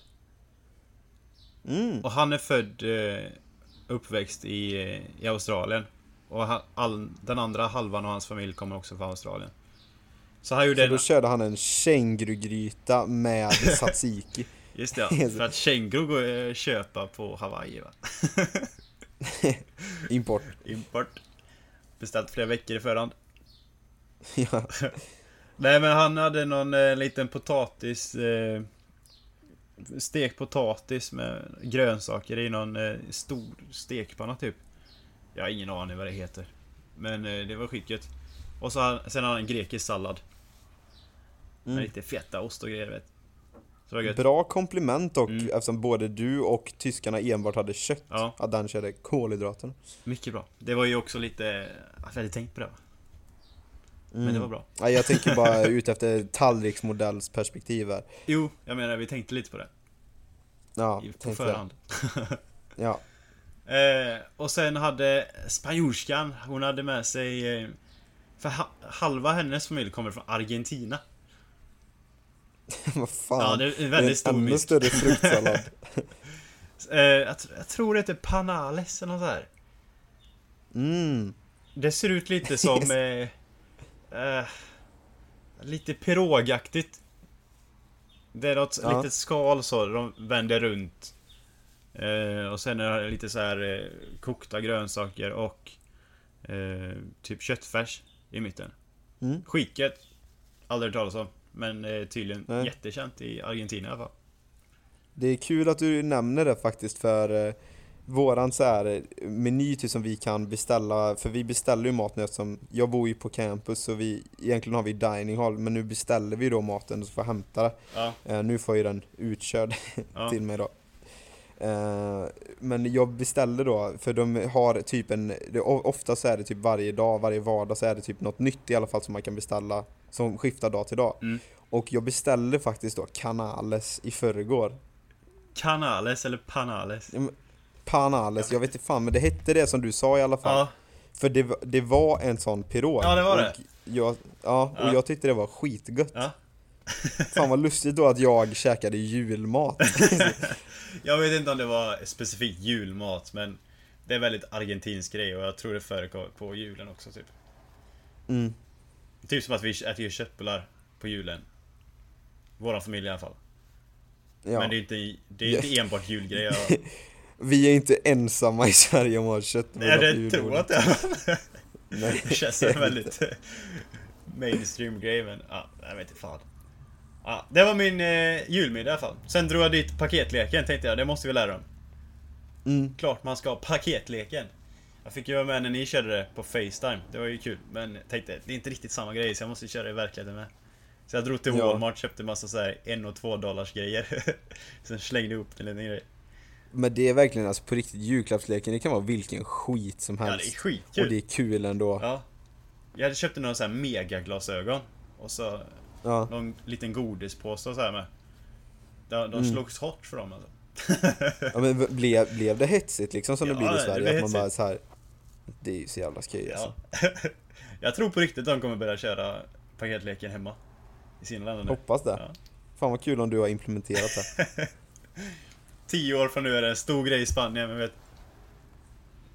Mm. Och han är född, eh, uppväxt i, eh, i Australien. Och all, den andra halvan av hans familj kommer också från Australien. Så han gjorde Så en... då körde han en kängurugryta med tzatziki. Just det, ja, för att känguru går eh, att köpa på Hawaii va? Import. Import. Beställt flera veckor i förhand. ja. Nej men han hade någon eh, liten potatis eh, Stekt potatis med grönsaker i någon eh, stor stekpanna typ Jag har ingen aning vad det heter Men eh, det var skitgött Och så sen har han en grekisk sallad Med Mm. lite fetaost och grejer vet Så det var Bra komplement dock Mm. eftersom både du och tyskarna enbart hade kött. Ja. Att den körde kolhydraterna. Mycket bra Det var ju också lite Att jag hade tänkt på det va? Men Mm. det var bra Nej, jag tänker bara ut efter tallriksmodellsperspektiv här. Jo, jag menar vi tänkte lite på det Ja, På förhand Ja. Eh, och sen hade spanjorskan, hon hade med sig... Eh, för ha, halva hennes familj kommer från Argentina. Vad fan. Ja, det är en väldigt stor ännu miss. större fruktsallad. Eh, jag, jag tror det heter panales eller något så här. Mm. Det ser ut lite som... eh, lite pirogaktigt. Det är något Ja. litet skal så, de vänder runt. Eh, och sen är det lite så här eh, kokta grönsaker och eh, typ köttfärs i mitten. Mm. Skitgött. Aldrig hört talas om. Men eh, tydligen Nej. jättekänt i Argentina i alla fall. Det är kul att du nämner det faktiskt för eh, våran så här eh, meny till som vi kan beställa, för vi beställer ju mat nu eftersom jag bor ju på campus så vi, egentligen har vi dining hall men nu beställer vi då maten och så får jag hämta det. Ja, Eh, nu får jag ju den utkörd ja. till mig då. Eh, men jag beställer då, för de har typ en, det, ofta så är det typ varje dag, varje vardag så är det typ något nytt i alla fall som man kan beställa som skiftar dag till dag. Mm. Och jag beställde faktiskt då canales i förrgår. Canales eller panales? Panales, jag vet inte fan men det hette det som du sa i alla fall. Ja, För det, det var en sån pirog. Ja, det var det. Jag, ja, och Ja. jag tyckte det var skitgött. ja. Fan vad lustigt då att jag käkade julmat. Jag vet inte om det var specifikt julmat men Det är väldigt argentinsk grej och jag tror det förekommer på julen också typ Mm. Typ som att vi äter köttbullar på julen Våran familj i alla fall Ja. Men det är inte, det är inte enbart julgrej jag... Vi är inte ensamma i Sverige om att ha köttbullar Nej på det tror jag inte Nej. Det känns som väldigt mainstream grej men ja, jag vet inte fan. Ja, Det var min eh, julmiddag i alla fall. Sen drog jag dit paketleken tänkte jag, det måste vi lära dem Mm. Klart man ska ha paketleken. Jag fick ju vara med när ni körde det på Facetime. Det var ju kul Men tänkte det är inte riktigt samma grej så jag måste köra det i verkligheten med. Så jag drog till Ja. Walmart köpte massa så här en och två dollars grejer. Sen slängde jag upp en liten grej Men det är verkligen alltså på riktigt julklappsleken, det kan vara vilken skit som Ja helst. det är skitkul och det är kul ändå. Ja. Ja Jag hade köpt några så här megaglasögon Och så någon liten godispåse och så här med De, de Mm. slogs hårt för dem alltså Ja, men blev, blev det hetsigt liksom som det Ja, blir i det Sverige? Att man bara så här. Det är ju så jävla skoj alltså. Ja Jag tror på riktigt de kommer börja köra paketleken hemma I sina länder nu Hoppas det. Ja. Fan vad kul om du har implementerat det. Tio år från nu är det en stor grej i Spanien, men vet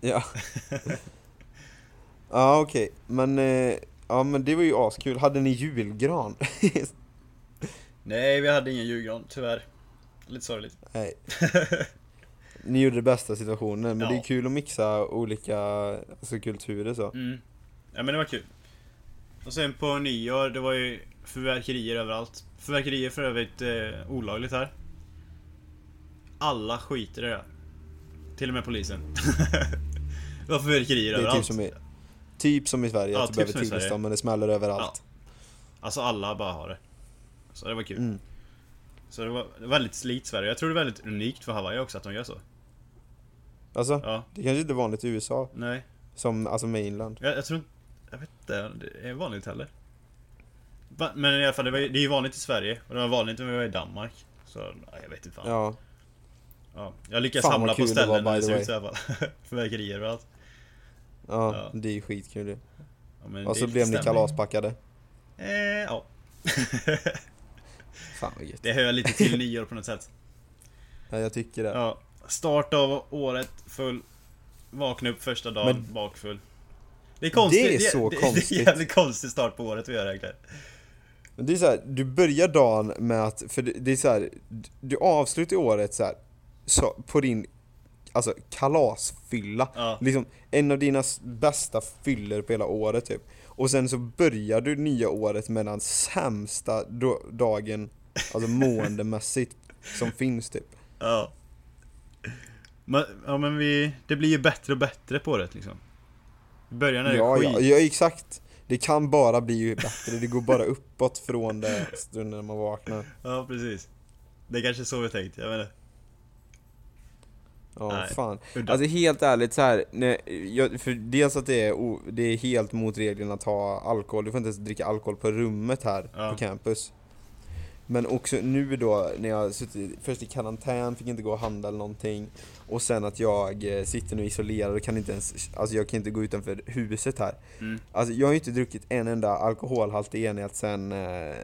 Ja. Ja okej, men, eh, ja men det var ju askul. Hade ni julgran? Nej, vi hade ingen julgran, tyvärr Lite sorgligt Nej. Ni gjorde det bästa situationen, men Ja. det är kul att mixa olika alltså, kulturer så. mm. Ja men det var kul Och sen på nyår, det var ju fyrverkerier överallt Fyrverkerier för övrigt eh, olagligt här Alla skiter i det. Till och med polisen Det var fyrverkerier Det är överallt typ som i, typ som i Sverige, Ja, att du typ behöver tillstånd men det smäller överallt. Alltså alla bara har det Så det var kul Mm. Så det var väldigt likt Sverige Jag tror det är väldigt unikt för Hawaii också att de gör så Alltså, Ja, det kanske inte är vanligt i USA, nej som alltså mainland. Jag, jag tror. Jag vet inte, det är vanligt heller. Men i alla fall, det, var, det är ju vanligt i Sverige och det var vanligt när vi var i Danmark. Så, ja, jag vet inte fan. Ja. Ja, Jag lyckas Fan, samla på ställen by det ser ut så i alla fall. Fyrverkerier överallt. ja, Ja. det är ju skitkul det. Ja, men Och så blev ni stämning. kalaspackade. Eh, ja. Fan vad gött. det hör lite till nyår på något sätt. Ja, jag tycker det. Ja. Start av året full. Vakna upp första dagen Men- bakfull. Det är konstigt. Det är så det, Det är konstigt. en jävligt konstig start på året vi gör egentligen. Men det är så här, du börjar dagen med att, för det, det är så här, du avslutar året så här, så, på din alltså kalasfylla. Ja. Liksom en av dina bästa fyller på hela året typ. Och sen så börjar du nya året med den sämsta dagen, alltså måendemässigt, som finns typ. Ja. Men, ja men vi, det blir ju bättre och bättre på det liksom. I början är det Ja, skit. ja, ja, exakt. Det kan bara bli bättre, det går bara uppåt från det stunden man vaknar. Ja, precis. Det är kanske så vi tänkt, jag vet inte. Ja, Nej. fan. Alltså helt ärligt så här, nej, jag, för dels att det är, o, det är helt mot reglerna att ha alkohol, du får inte ens dricka alkohol på rummet här Ja. på campus. Men också nu då när jag suttit först i karantän, fick inte gå och handla eller någonting. Och sen att jag eh, sitter nu isolerad och kan inte ens, alltså jag kan inte gå utanför huset här. Mm. Alltså jag har ju inte druckit en enda alkoholhaltig enhet sen, eh,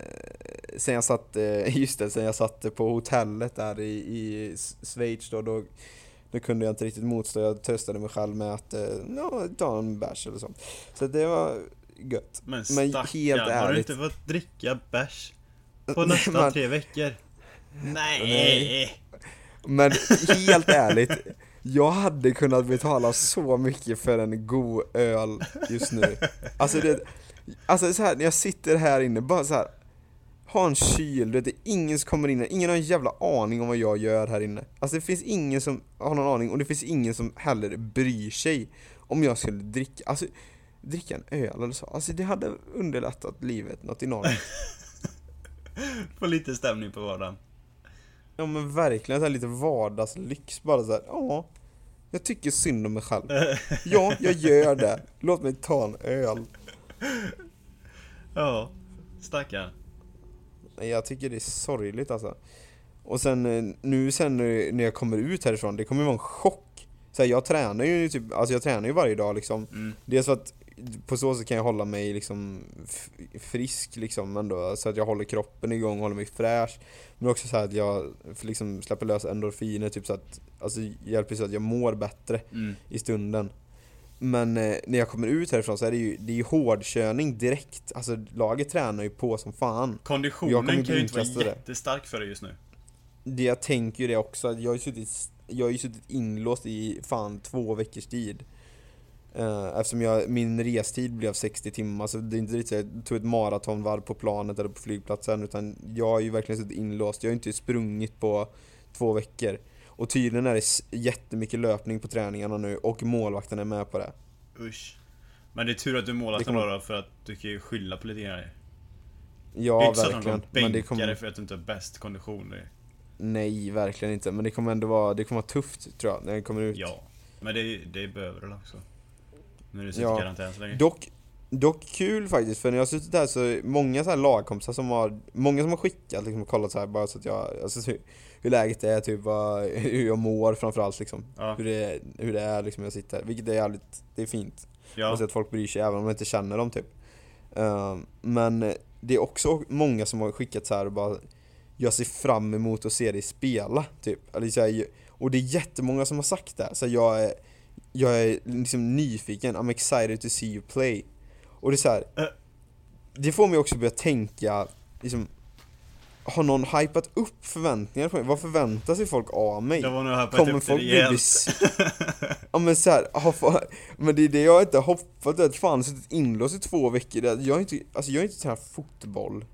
sen jag satt, eh, just det, sen jag satt på hotellet där i, i Schweiz då, då Nu kunde jag inte riktigt motstå, jag tröstade mig själv med att eh, no, ta en bärs eller sånt. Så det var gött. Men Men helt har du ärligt. inte fått dricka bärs? På nästan man- tre veckor? Nej! Nej. Men helt ärligt, jag hade kunnat betala så mycket för en god öl just nu. Alltså det, alltså så här, när jag sitter här inne, bara så här. Ha en kyl, det är ingen som kommer in här, ingen har en jävla aning om vad jag gör här inne. Alltså det finns ingen som har någon aning och det finns ingen som heller bryr sig om jag skulle dricka, alltså dricka en öl eller så. Alltså det hade underlättat livet något enormt. Få lite stämning på vardagen. Ja men verkligen så här lite vardagslyx bara så här. ja Jag tycker synd om mig själv Ja, jag gör det Låt mig ta en öl Ja, stackarn. Jag tycker det är sorgligt alltså. Och sen eh, nu sen eh, när jag kommer ut härifrån, det kommer vara en chock. Så här, Jag tränar ju typ, alltså jag tränar ju varje dag liksom. Mm. Dels för att på så sätt kan jag hålla mig liksom frisk liksom ändå, så att jag håller kroppen igång, håller mig fräsch. Men också så här att jag liksom släpper lös endorfiner, typ så att, alltså hjälper så att jag mår bättre Mm. i stunden Men eh, när jag kommer ut härifrån så är det ju, det är ju hårdkörning direkt. Alltså laget tränar ju på som fan. Konditionen kan ju inte vara jättestark för dig just nu. Det jag tänker ju det också, jag har ju suttit, jag har ju suttit inlåst i fan två veckors tid. Eh, Eftersom jag, min restid blev 60 timmar så det är inte riktigt så jag tog ett maratonvarv på planet eller på flygplatsen utan jag har ju verkligen suttit inlåst, jag har inte sprungit på två veckor Och tydligen är det jättemycket löpning på träningarna nu och målvakten är med på det Usch. Men det är tur att du målat Det kommer- då för att du kan ju skylla på lite grejer. Ja det är inte så att verkligen, de det bänkar kommer dig för att du inte har bäst kondition. Det- Nej, verkligen inte. Men det kommer ändå vara, det kommer vara tufft tror jag, när det kommer ut. Ja. Men det, det behöver du också. När du sitter Ja. karantän så länge. Dock, dock kul faktiskt, för när jag har suttit här så många så här lagkompisar som har, många som har skickat liksom och kollat så här bara så att jag, alltså hur, läget är, typ vad, hur jag mår framförallt liksom. Ja. Hur det, hur det är liksom när jag sitter här, vilket är jävligt, det är fint. Ja. Och så att folk bryr sig även om man inte känner dem typ. Ehm, men det är också många som har skickat så här och bara Jag ser fram emot att se dig spela, typ. Eller så här, och det är jättemånga som har sagt det. Så jag är, jag är liksom nyfiken, I'm excited to see you play. Och det är så här, Äh. Det får mig också börja tänka, liksom Har någon hypat upp förväntningar på mig? Vad förväntar sig folk av mig? Det var nog här på Kommer ett folk bli rejält. bes- Ja men såhär, men det är det jag inte har hoppat, att fan suttit inlåst i två veckor, Det- jag har inte, alltså jag har inte tränat fotboll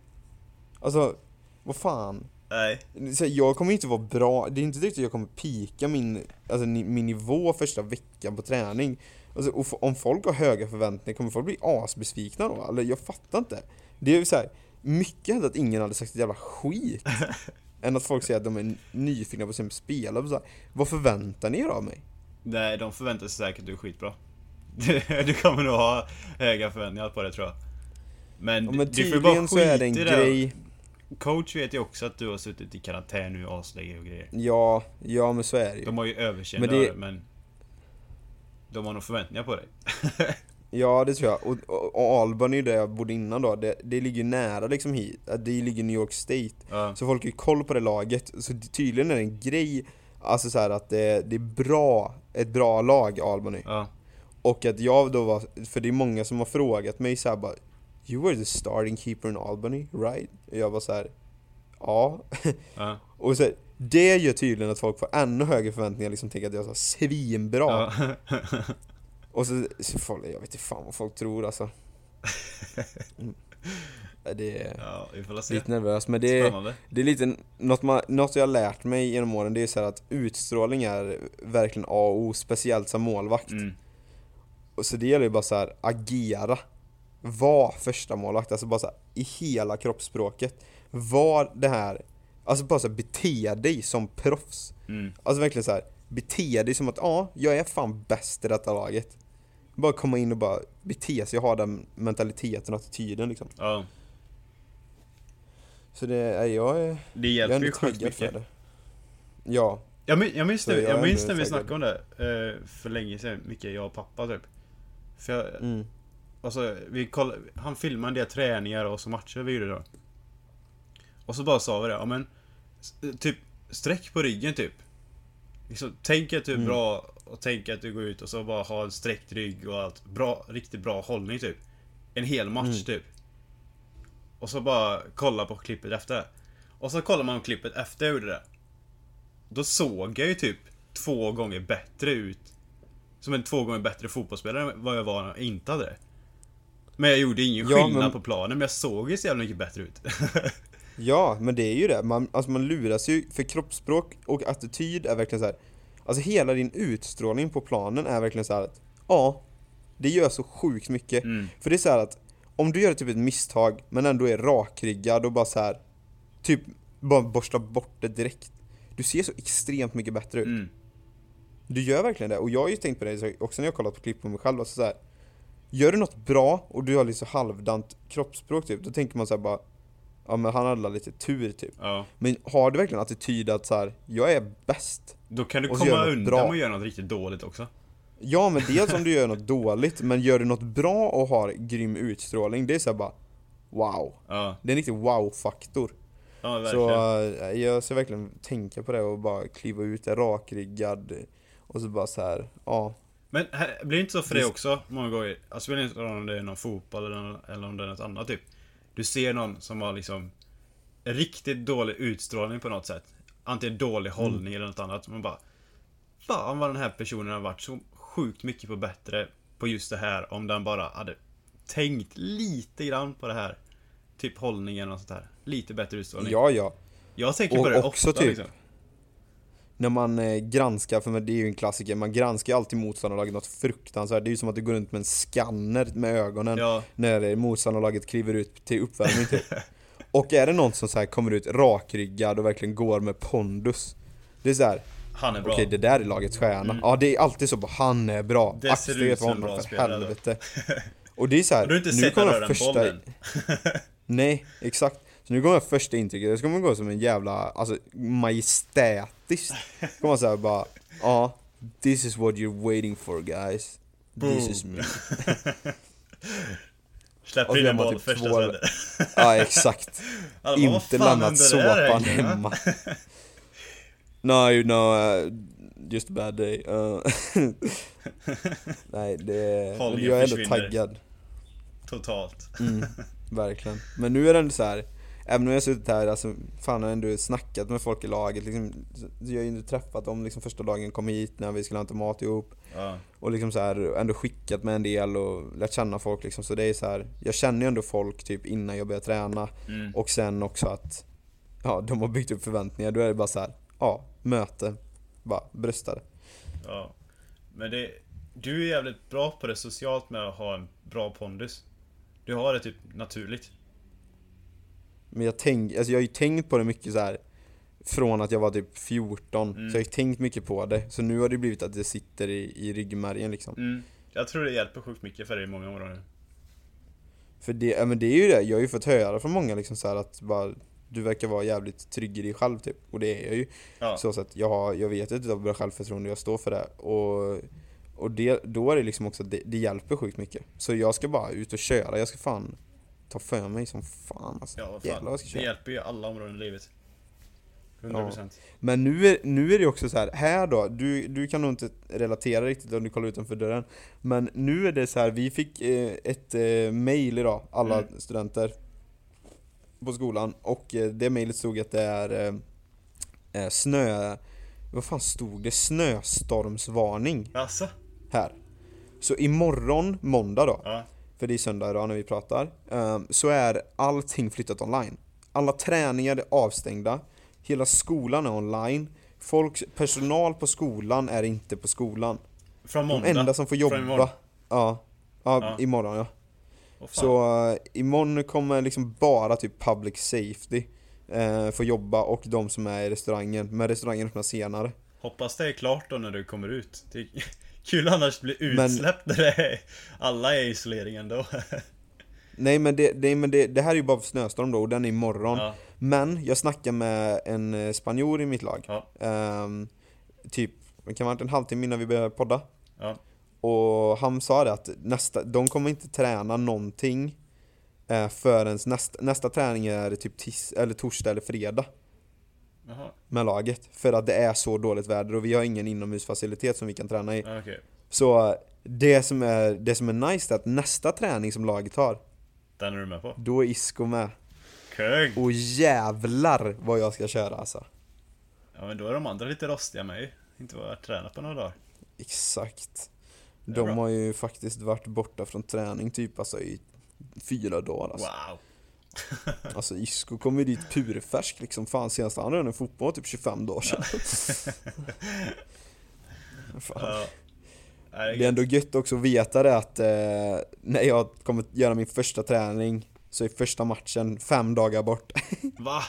Alltså, vad fan Nej. så här, Jag kommer inte vara bra, det är inte riktigt att jag kommer pika min, alltså, min nivå första veckan på träning alltså, och Om folk har höga förväntningar, kommer folk bli asbesvikna då? Eller jag fattar inte Det är ju såhär, mycket hellre att ingen hade sagt ett jävla skit Än att folk säger att de är nyfikna på att se mig spela, så här, Vad förväntar ni er av mig? Nej, de förväntar sig säkert att du är skitbra. Du kommer nog ha höga förväntningar på det tror jag. Men, Ja, men du får bara tydligen så är det en skita i det. grej Coach vet ju också att du har suttit i karantän nu aslänge och grejer. Ja, ja men så är det ju De har ju överseende Men det... men De har nog förväntningar på dig. Ja det tror jag, och, och, och Albany där jag bodde innan då, det, det ligger nära liksom hit, det ligger i New York State Ja. Så folk har ju koll på det laget, så tydligen är det en grej Alltså så att det, det är bra, ett bra lag Albany Ja. Och att jag då var, för det är många som har frågat mig så här bara You were the starting keeper in Albany, right? Och jag var så här. Ja Ja. Och så här, det gör tydligen att folk får ännu högre förväntningar, liksom tänker att jag är svinbra Ja. Och så, så folk, jag vet inte fan vad folk tror alltså. Mm. Det är ja, lite nervös, men det är, det är lite, något, man, något jag har lärt mig genom åren, det är så här att utstrålning är verkligen A och O, speciellt som målvakt. Mm. och Så det gäller ju bara så här, agera. Var första målvakt, alltså bara så här, i hela kroppsspråket. Var det här, alltså bara så här, bete dig som proffs. Mm. Alltså verkligen så här, bete dig som att ja, jag är fan bäst i detta laget Bara komma in och bara bete sig och ha den mentaliteten och attityden liksom Ja. Så det är, jag är, Det jag är hjälper ju sjukt för mycket. det Ja, Jag, min- jag minns, när, jag jag minns när vi snackade om det eh, för länge sedan, mycket jag och pappa typ. För jag, mm. alltså, vi koll, han filmade en del träningar och så matcher vi gjorde då. Och så bara sa vi det, ja men Typ sträck på ryggen typ. Liksom, tänk att du är Mm. bra och tänk att du går ut och så bara har en sträckt rygg och allt. Bra, riktigt bra hållning typ. En hel match Mm. typ. Och så bara kolla på klippet efter. Och så kollar man på klippet efter jag gjorde det. Då såg jag ju typ två gånger bättre ut. Som en två gånger bättre fotbollsspelare än vad jag var när jag inte hade det. Men jag gjorde ingen Ja, skillnad men- på planen, men jag såg ju så jävla mycket bättre ut. Ja, men det är ju det. Man, alltså man luras ju, för kroppsspråk och attityd är verkligen så här. Alltså hela din utstrålning på planen är verkligen så här att, ja, det gör så sjukt mycket. Mm. För det är så här att, om du gör typ ett misstag, men ändå är rakryggad och bara så här, typ bara borstar bort det direkt. Du ser så extremt mycket bättre ut. Mm. Du gör verkligen det, och jag har ju tänkt på det så- också när jag kollat på klipp på mig själv, alltså så här, Gör du något bra och du har så halvdant kroppsspråk typ, då tänker man så här bara Ja men han hade lite tur typ. Ja. Men har du verkligen attityd att så här, jag är bäst? Då kan du Och komma undan bra. att göra något riktigt dåligt också. Ja men dels om du gör något dåligt, men gör du något bra och har grym utstrålning, det är så här bara Wow! Ja, Det är en riktig wow-faktor. ja. Så eh, jag ska verkligen tänka på det och bara kliva ut där rakryggad och så bara så här, ja. Men här, blir det inte så för dig också många gånger? Alltså spelar inte roll om det är någon fotboll eller, eller om det är något annat typ. Du ser någon som har liksom riktigt dålig utstrålning på något sätt. Antingen dålig Mm. hållning eller något annat. Man bara Fan vad den här personen har varit så sjukt mycket på bättre på just det här om den bara hade tänkt lite grann på det här. Typ hållningen och sånt där. Lite bättre utstrålning. Ja, ja. Jag tänker Och på det också ofta typ- liksom. När man eh, granskar, för det är ju en klassiker, man granskar ju alltid motståndarlaget något fruktansvärt. Det är ju som att du går runt med en scanner med ögonen Ja, när motståndarlaget kliver ut till uppvärmning typ. Och är det någon som så kommer ut rakryggad och verkligen går med pondus. Det är så här, han är bra. okej det där är lagets stjärna. Mm. Ja det är alltid så, bara, han är bra. Det ser Akta ut som för en honom bra för spelare helvete. Och det är så här, du har inte nu sett kommer han jag röra en första... boll än. Nej, exakt. Så nu kommer första intrycket, det ska man gå som en jävla, alltså majestätiskt. Kommer man säga bara, ja, this is what you're waiting for guys. This is me. Släpper in en boll typ första två-. Ja, exakt. "Vad Inte lämnat såpan egentligen, va?" hemma. No, you know, uh, just a bad day. Uh, nej, det, jag är ändå taggad. Totalt. Mm, verkligen. Men nu är det ändå så här. Även om jag har suttit här, alltså, fan har ändå snackat med folk i laget liksom, Jag har ju inte träffat dem liksom första dagen kom hit när vi skulle hämta mat ihop Ja. Och liksom så här, ändå skickat med en del och lärt känna folk liksom Så det är så här, jag känner ju ändå folk typ innan jag börjar träna Mm. Och sen också att Ja, de har byggt upp förväntningar, då är det bara så här, Ja, möte Bara brösta det ja. Men det... Du är jävligt bra på det socialt med att ha en bra pondus. Du har det typ naturligt. Men jag tänk, alltså jag har ju tänkt på det mycket så här Från att jag var typ 14, Mm. så jag har tänkt mycket på det. Så nu har det blivit att det sitter i, i ryggmärgen liksom. Mm. Jag tror det hjälper sjukt mycket för dig i många områden. För det, ja, men det är ju det, jag har ju fått höra från många liksom så här att bara Du verkar vara jävligt trygg i dig själv typ. Och det är jag ju. Ja. Så att jag, har, jag vet att jag har bra självförtroende, jag står för det. Och Och det, då är det liksom också, det, det hjälper sjukt mycket. Så jag ska bara ut och köra, jag ska fan Ta för mig som fan alltså Ja, vad Jävlar fan. vad jag ska Det hjälper ju alla områden i livet. 100%. Men nu är, nu är det också så här, här då, du, du kan nog inte relatera riktigt om du kollar utanför dörren Men nu är det så här, vi fick eh, ett eh, mail idag, alla Mm. studenter På skolan, och eh, det mailet stod att det är eh, eh, snö... Vad fan stod det? Snöstormsvarning Alltså? här Så imorgon, måndag då, Ja. För det är söndag idag när vi pratar, ehm, så är allting flyttat online. Alla träningar är avstängda, hela skolan är online, Folks, personal på skolan är inte på skolan. Från De måndag? enda som får Från imorgon? jobba, ja, ja, Ja. imorgon ja. Så uh, imorgon kommer liksom bara typ public safety uh, få jobba och de som är i restaurangen, men restaurangen öppnar senare. Hoppas det är klart då när du kommer ut. Det kul annars bli Men- utsläppt när det är, alla är i isolering ändå. Nej men, det, det, men det, det här är ju bara för snöstorm då och den är imorgon. Ja. Men jag snackade med en eh, spanjor i mitt lag. Ja. Ehm, typ, det kan varit en halvtimme innan vi började podda. Ja. Och han sa det att nästa, de kommer inte träna någonting eh, förrän nästa, nästa träning är typ tis, eller torsdag eller fredag. Jaha, med laget. För att det är så dåligt väder och vi har ingen inomhusfacilitet som vi kan träna i. ja, okej. Så det som är, det som är nice är att nästa träning som laget har, Den är du med på? då är Isco med. Kung! Och jävlar vad jag ska köra alltså. Ja men då är de andra lite rostiga med ju. Inte varit tränat på några dagar. Exakt. De bra. har ju faktiskt varit borta från träning typ alltså i fyra dagar alltså. Wow! Alltså Isco kom ju dit purfärsk liksom. Fan senast han rörde en fotboll typ 25 dagar sedan. Ja. Det är ändå gött också att veta det att eh, när jag kommer göra min första träning så är första matchen fem dagar bort. Va?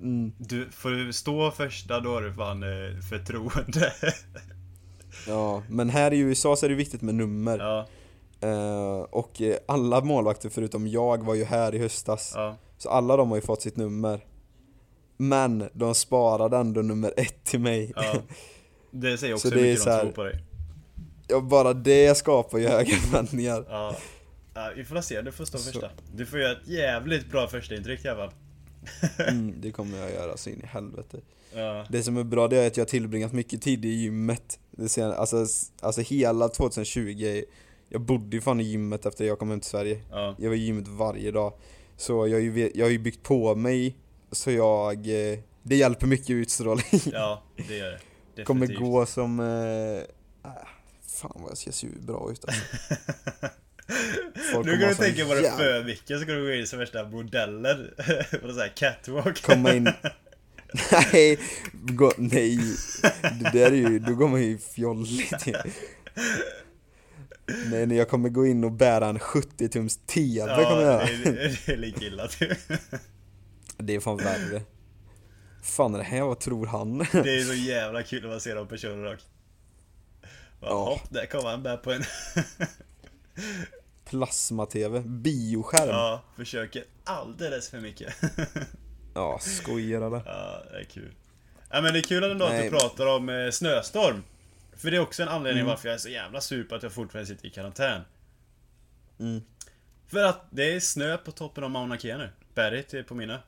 Mm, Du, får du stå första då är du fan eh, förtroende. ja, men här i USA så är det viktigt med nummer. ja, och eh, alla målvakter förutom jag var ju här i höstas. ja. Så alla de har ju fått sitt nummer. Men de sparade ändå nummer ett till mig. ja. Det säger också Så hur mycket så de tror på dig. Ja, bara det skapar ju höga förväntningar. Ja. ja. Vi får se, du får stå Så. första. Du får göra ett jävligt bra första intryck i alla fall. Mm, det kommer jag göra så in i helvete. Ja. Det som är bra det är att jag har tillbringat mycket tid i gymmet. Det sen, alltså, alltså hela 2020, jag bodde ju fan i gymmet efter jag kom hem till Sverige. Ja. Jag var i gymmet varje dag. Så jag har ju, jag har ju byggt på mig, så jag, eh, det hjälper mycket utstrålning. ja, det gör det. kommer Definitivt. gå som, äh, fan vad jag ser så bra ut alltså. Folk Nu kommer kan du tänka vad det jävla- för mycket så ska du gå in som värsta modeller på sån här catwalk. komma in Nej, gå, nej, det där är ju, då går man ju fjolligt. Nej, nej, jag kommer gå in och bära en 70 tums TV kommer jag Ja, det, är- det är lika illa typ. Det är fan värre. Fan är det här, vad tror han? Det är så jävla kul när man ser de personerna dock. Ja. Ja. Där kommer han med på en. Plasma-TV, bioskärm. Ja, Ja, försöker alldeles för mycket. skojar eller? Ja, det är kul. Ja men det är kul ändå att Nej. du pratar om eh, snöstorm. För det är också en anledning Mm. varför jag är så jävla sur på att jag fortfarande sitter i karantän. Mm. För att det är snö på toppen av Mauna Kea nu. Berget är på mina.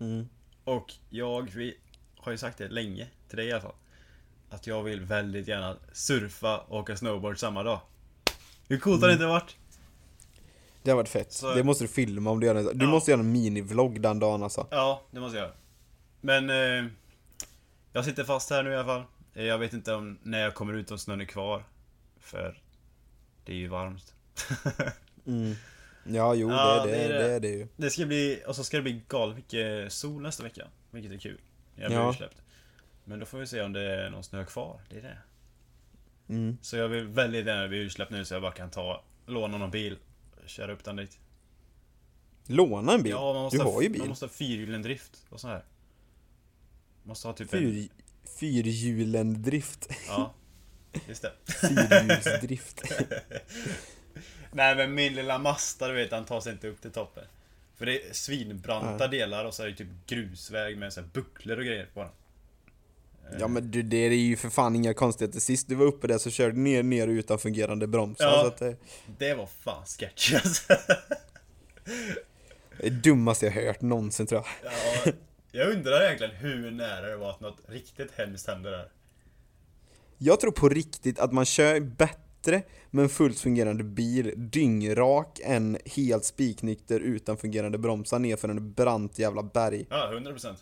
Mm. Och jag vi har ju sagt det länge, till dig i alla fall. Att jag vill väldigt gärna surfa och åka snowboard samma dag. Hur coolt har det inte varit? Det har varit fett. Så- Det måste du filma om du gör det. Du Ja. måste göra en minivlogg den dagen alltså. Ja, det måste jag göra. Men eh, jag sitter fast här nu i alla fall. Eh, Jag vet inte om när jag kommer ut om snön är kvar. För det är ju varmt. Mm. Ja, jo, Ja, det, är det, det är det. det. är det ju. Det ska bli, och så ska det bli galet mycket sol nästa vecka. Vilket är kul. Jag blir Ja. utsläppt. Men då får vi se om det är någon snö kvar. Det är det. Mm. Så jag vill väldigt gärna bli utsläppt nu så jag bara kan ta, låna någon bil. Köra upp den dit. Låna en bil? Ja, man måste du ha, har ju bil. Man måste ha fyrhjulendrift och så här. Måste ha typ en... Fyr, fyrhjulendrift. Ja. Just det. Fyrhjulsdrift. Nej men min lilla Mazda du vet, han tar sig inte upp till toppen. För det är svinbranta Ja. delar och så är det typ grusväg med så bucklor och grejer på den. ja men du, det är ju för fan inga konstigheter. Sist du var uppe där så körde du ner, ner utan fungerande bromsar. Ja. Så att det Det var fan sketchy alltså. är det dummaste jag hört någonsin tror jag. ja, Jag undrar egentligen hur nära det var att något riktigt hemskt hände där. Jag tror på riktigt att man kör bättre med en fullt fungerande bil dyngrak än helt spiknykter utan fungerande bromsar nerför en brant jävla berg. Ja, 100%.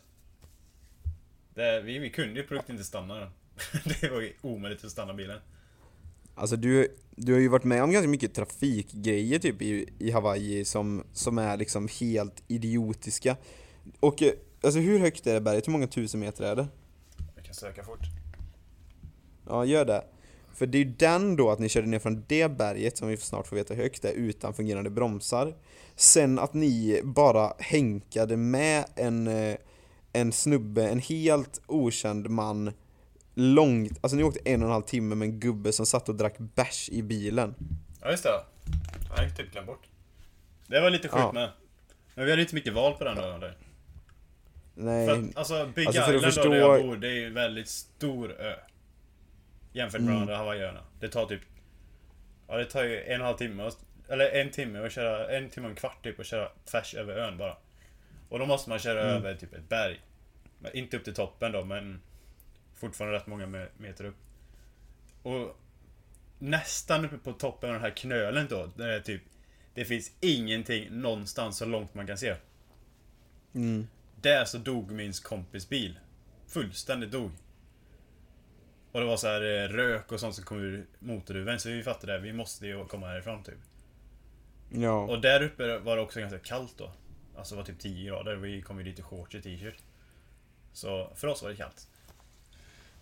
Det, vi, vi kunde ju riktigt inte stanna den. Det var ju omöjligt att stanna bilen. Alltså du, du har ju varit med om ganska mycket trafikgrejer typ i, i Hawaii som, som är liksom helt idiotiska. Och eh, alltså hur högt är det berget? Hur många tusen meter är det? Jag kan söka fort. Ja, gör det. För det är ju den då att ni körde ner från det berget som vi snart får veta hur högt det är utan fungerande bromsar. Sen att ni bara hänkade med en, eh, en snubbe, en helt okänd man långt, alltså ni åkte en och en halv timme med en gubbe som satt och drack bärs i bilen. Ja, just det. Jag har typ glömt bort. Det var lite sjukt Ja. med. Men vi hade inte mycket val på den dagen. Nej, För att, alltså Big Alltså, Island förstå- där jag bor, det är ju en väldigt stor ö. Jämfört med Mm. andra Hawaiiöarna. Det tar typ... Ja, det tar ju en och en halv timme, eller en timme och köra, en timme och en kvart typ och köra tvärs över ön bara. Och då måste man köra Mm. över typ ett berg. Men Inte upp till toppen då, men fortfarande rätt många me- meter upp. Och nästan uppe på toppen av den här knölen då, där det är typ Det finns ingenting någonstans så långt man kan se. Mm. Där så dog min kompis bil. Fullständigt dog. Och det var så här eh, rök och sånt som kom ur motorhuven så vi fattade det, vi måste ju komma härifrån typ. Ja. Och där uppe var det också ganska kallt då. Alltså det var typ 10 grader, vi kom ju dit i shorts och t-shirt. Så för oss var det kallt.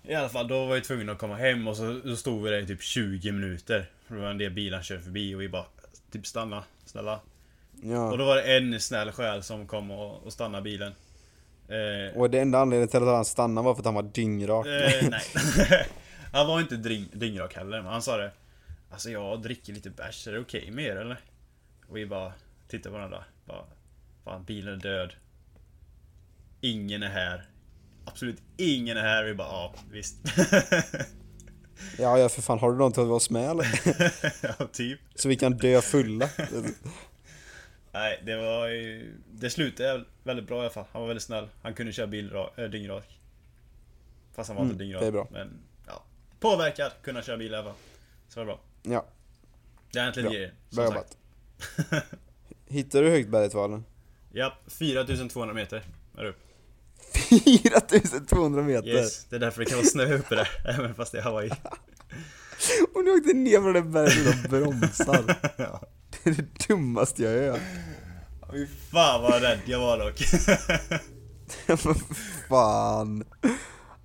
I alla fall, då var vi tvungna att komma hem och så då stod vi där i typ 20 minuter. Det var en del bilar körde förbi och vi bara Typ stanna, snälla. Och ja. då var det en snäll själ som kom och, och stannade bilen. Eh, Och det enda anledningen till att han stannade var för att han var dyngrak. Eh, nej. han var inte dring, dyngrak heller, men han sa det. Alltså jag dricker lite bärs, är det okej med er eller? Och vi bara tittade på varandra. Bara, Fan, bilen är död. Ingen är här. Absolut ingen är här. Vi bara, ja visst. Ja, ja för fan, har du någonting att vara med eller? ja, typ. Så vi kan dö fulla. Nej, det var ju... Det slutade väldigt bra i alla fall. Han var väldigt snäll. Han kunde köra bil äh, dyngrak. Fast han var Mm, inte dyngrak. det är bra. Men, ja. Påverkad, kunna köra bil i alla fall. Så det var bra. Ja, Det är egentligen Bra. grejer. bra jobbat. Hittar du högt berget Valen? Ja, 4200 meter är det upp. 4200 meter! Yes, det är därför det kan vara snö uppe där. Även fast det är Hawaii. Och nu åkte ner från det berget och bromsar. ja. Det är det dummaste jag gör. Fy fan vad rädd jag var dock. Men fan.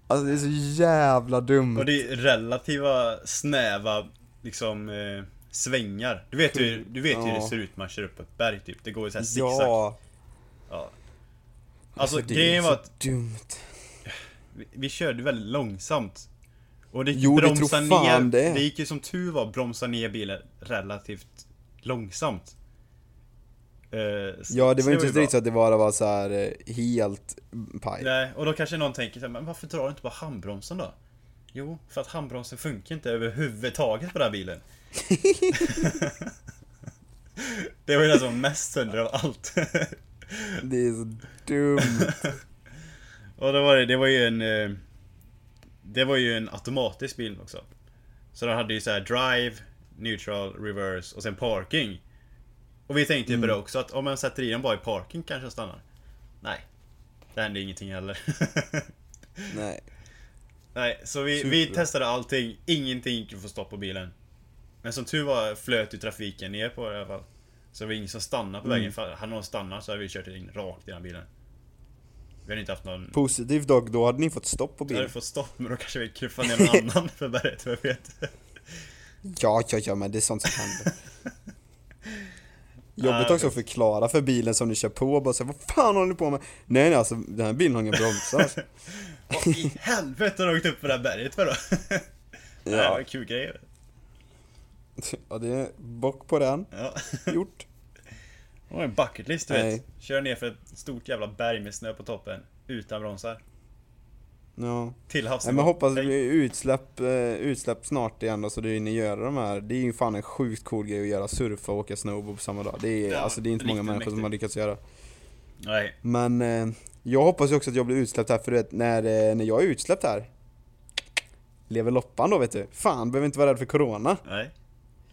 Alltså det är så jävla dumt. Och det är relativa snäva liksom eh, svängar. Du vet ju, du vet ju hur det Ja. ser ut när man kör upp ett berg typ. Det går ju såhär zigzag. Ja. Ja. Alltså det grejen är var att dumt. vi, vi körde väldigt långsamt. Och det gick Jo, det bromsa fan ner, det. det gick ju som tur var bromsa ner bilen relativt långsamt. Eh, Ja, det var inte riktigt så att det bara var så här eh, helt paj. Nej, och då kanske någon tänker så här, men varför drar du inte på handbromsen då? Jo, för att handbromsen funkar inte överhuvudtaget på den här bilen. det var ju det som var mest sönder av allt. Det är så dumt. och då var det, det var ju en... eh, Det var ju en automatisk bil också. Så den hade ju så här drive, neutral, reverse och sen parking. Och vi tänkte ju på det också att om man sätter i den bara i parking kanske den stannar. Nej. Det hände ingenting heller. Nej. Nej, så vi, Super. vi testade allting. Ingenting att få stopp på bilen. Men som tur var flöt ju trafiken ner på det i alla fall. Så det var ingen som stannade på Mm. vägen. För hade någon stannat så hade vi kört in rakt i den bilen. Vi hade inte haft någon... Positivt dock, då hade ni fått stopp på Vi hade bilen. fått stopp men då kanske vi knuffar ner någon annan för berget, vem vet? Ja, ja, ja, men det är sånt som händer. Jobbigt också att förklara för bilen som ni kör på, bara säga vad fan håller ni på med? Nej, nej, alltså den här bilen har inga bromsar. Alltså. Vad i helvete har du åkt upp för det här berget för då? ja. Det var kul grej. ja, det är bock på den. Ja. Gjort. Det var en bucket list du Nej. vet. Köra ner för ett stort jävla berg med snö på toppen. Utan bromsar. Ja. Till havsnivå. men hoppas det blir utsläpp, eh, utsläpp snart igen då, så det hinner göra de här. Det är ju fan en sjukt cool grej att göra, surfa och åka snowboard på samma dag. Det är, Ja, alltså, det är inte många människor som mäktigt. har lyckats göra. Nej. Men eh, jag hoppas ju också att jag blir utsläppt här, för du vet, när, eh, när jag är utsläppt här Lever loppan då vet du. Fan, behöver inte vara rädd för corona. Nej.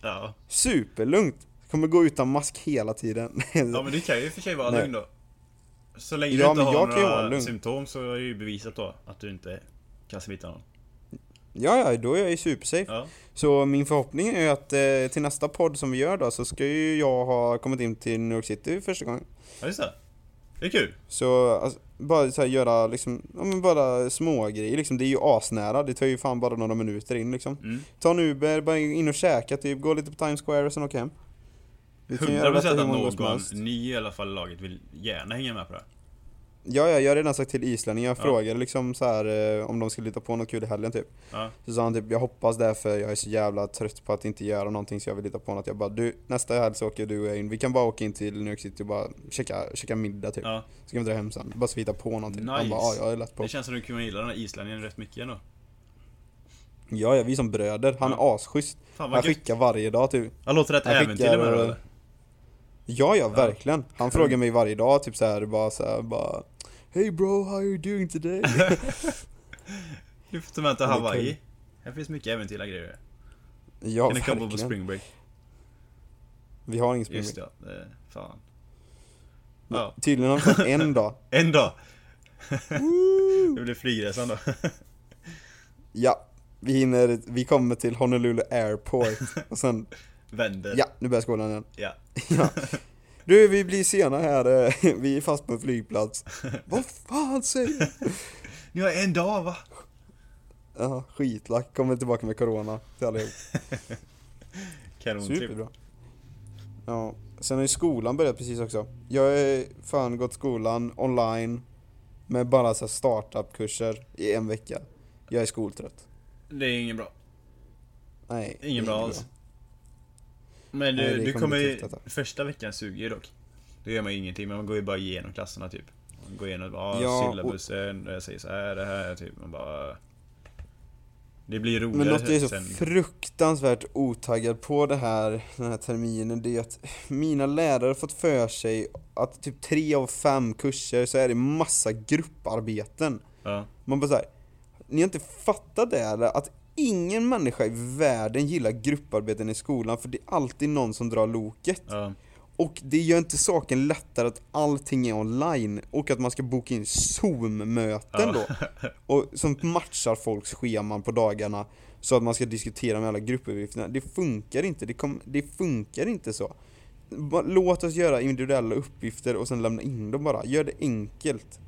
Ja. Superlugnt. Kommer gå utan mask hela tiden. Ja men du kan ju i och för sig vara Nej. lugn då. Så länge Ja, du inte har några symptom så är det ju bevisat då att du inte kan smitta någon. ja, ja, då är jag ju supersafe. Ja. Så min förhoppning är ju att eh, till nästa podd som vi gör då så ska ju jag ha kommit in till New York City första gången. ja, just det. Det är kul. Så alltså, bara så här, göra liksom, ja men bara små grejer liksom. Det är ju asnära, det tar ju fan bara några minuter in liksom. Mm. Ta en Uber, bara in och käka typ, gå lite på Times Square och sen åka hem. Vi kan göra 100% detta hur att någon ny i alla fall i laget vill gärna hänga med på det. här. Ja, ja, jag har redan sagt till islänningar, jag Ja. frågade liksom så här eh, om de skulle hitta på något kul i helgen typ. Ja. Så sa han typ, jag hoppas det för jag är så jävla trött på att inte göra någonting så jag vill hitta på något. Jag bara, du, nästa helg så åker du och jag in, vi kan bara åka in till New York City och bara käka, käka middag typ. ja. Så kan vi dra hem sen, bara så vi hittar på någonting. Han Nice. bara, ja jag är lätt på. Det känns som du kommer gilla den här islänningen rätt mycket ändå. Ja, ja, vi som bröder. Han Ja. är asschysst. Fan Han skickar varje dag typ. Han låter rätt Han äventyrlig med det eh, eller? Ja, ja, verkligen. Han frågar mig varje dag, typ så här, bara så här, bara Hey bro, how are you doing today? Du får ta med till Hawaii. kan- Här finns mycket äventyrliga grejer. ja, kan ni komma på spring break? Vi har ingen spring Just break. ja, det, fan. Men Ja. Tydligen har vi fått en dag. En dag! det blir flygresan då. Ja, vi hinner, vi kommer till Honolulu Airport och sen, Vänder. ja, nu börjar skolan igen. Ja. Ja. Du, vi blir sena här, vi är fast på en flygplats. Vad fan säger du? Ni har en dag va? Ja, skitlack, kommer tillbaka med corona till allihop. Kanontripp. Superbra. Ja, sen har ju skolan börjat precis också. Jag har fan gått skolan online med bara så startup-kurser i en vecka. Jag är skoltrött. Det är ingen bra. Nej. Ingen bra alls. Men Nej, du, det du kommer ju... Första veckan suger ju dock. Då gör man ju ingenting, men man går ju bara igenom klasserna typ. Man går igenom, ja, Ja, och- syllabusen, jag säger så här, det här, typ. Man bara... Det blir roligare Men något jag är så sen. fruktansvärt otaggad på det här, den här terminen, det är att mina lärare har fått för sig att typ tre av fem kurser så är det massa grupparbeten. Ja. Man bara såhär, ni har inte fattat det eller? Att ingen människa i världen gillar grupparbeten i skolan för det är alltid någon som drar loket. Ja. Och det gör inte saken lättare att allting är online och att man ska boka in zoom-möten då. Och som matchar folks scheman på dagarna så att man ska diskutera med alla gruppuppgifterna. Det funkar inte, det, kom, det funkar inte så. Låt oss göra individuella uppgifter och sen lämna in dem bara. Gör det enkelt.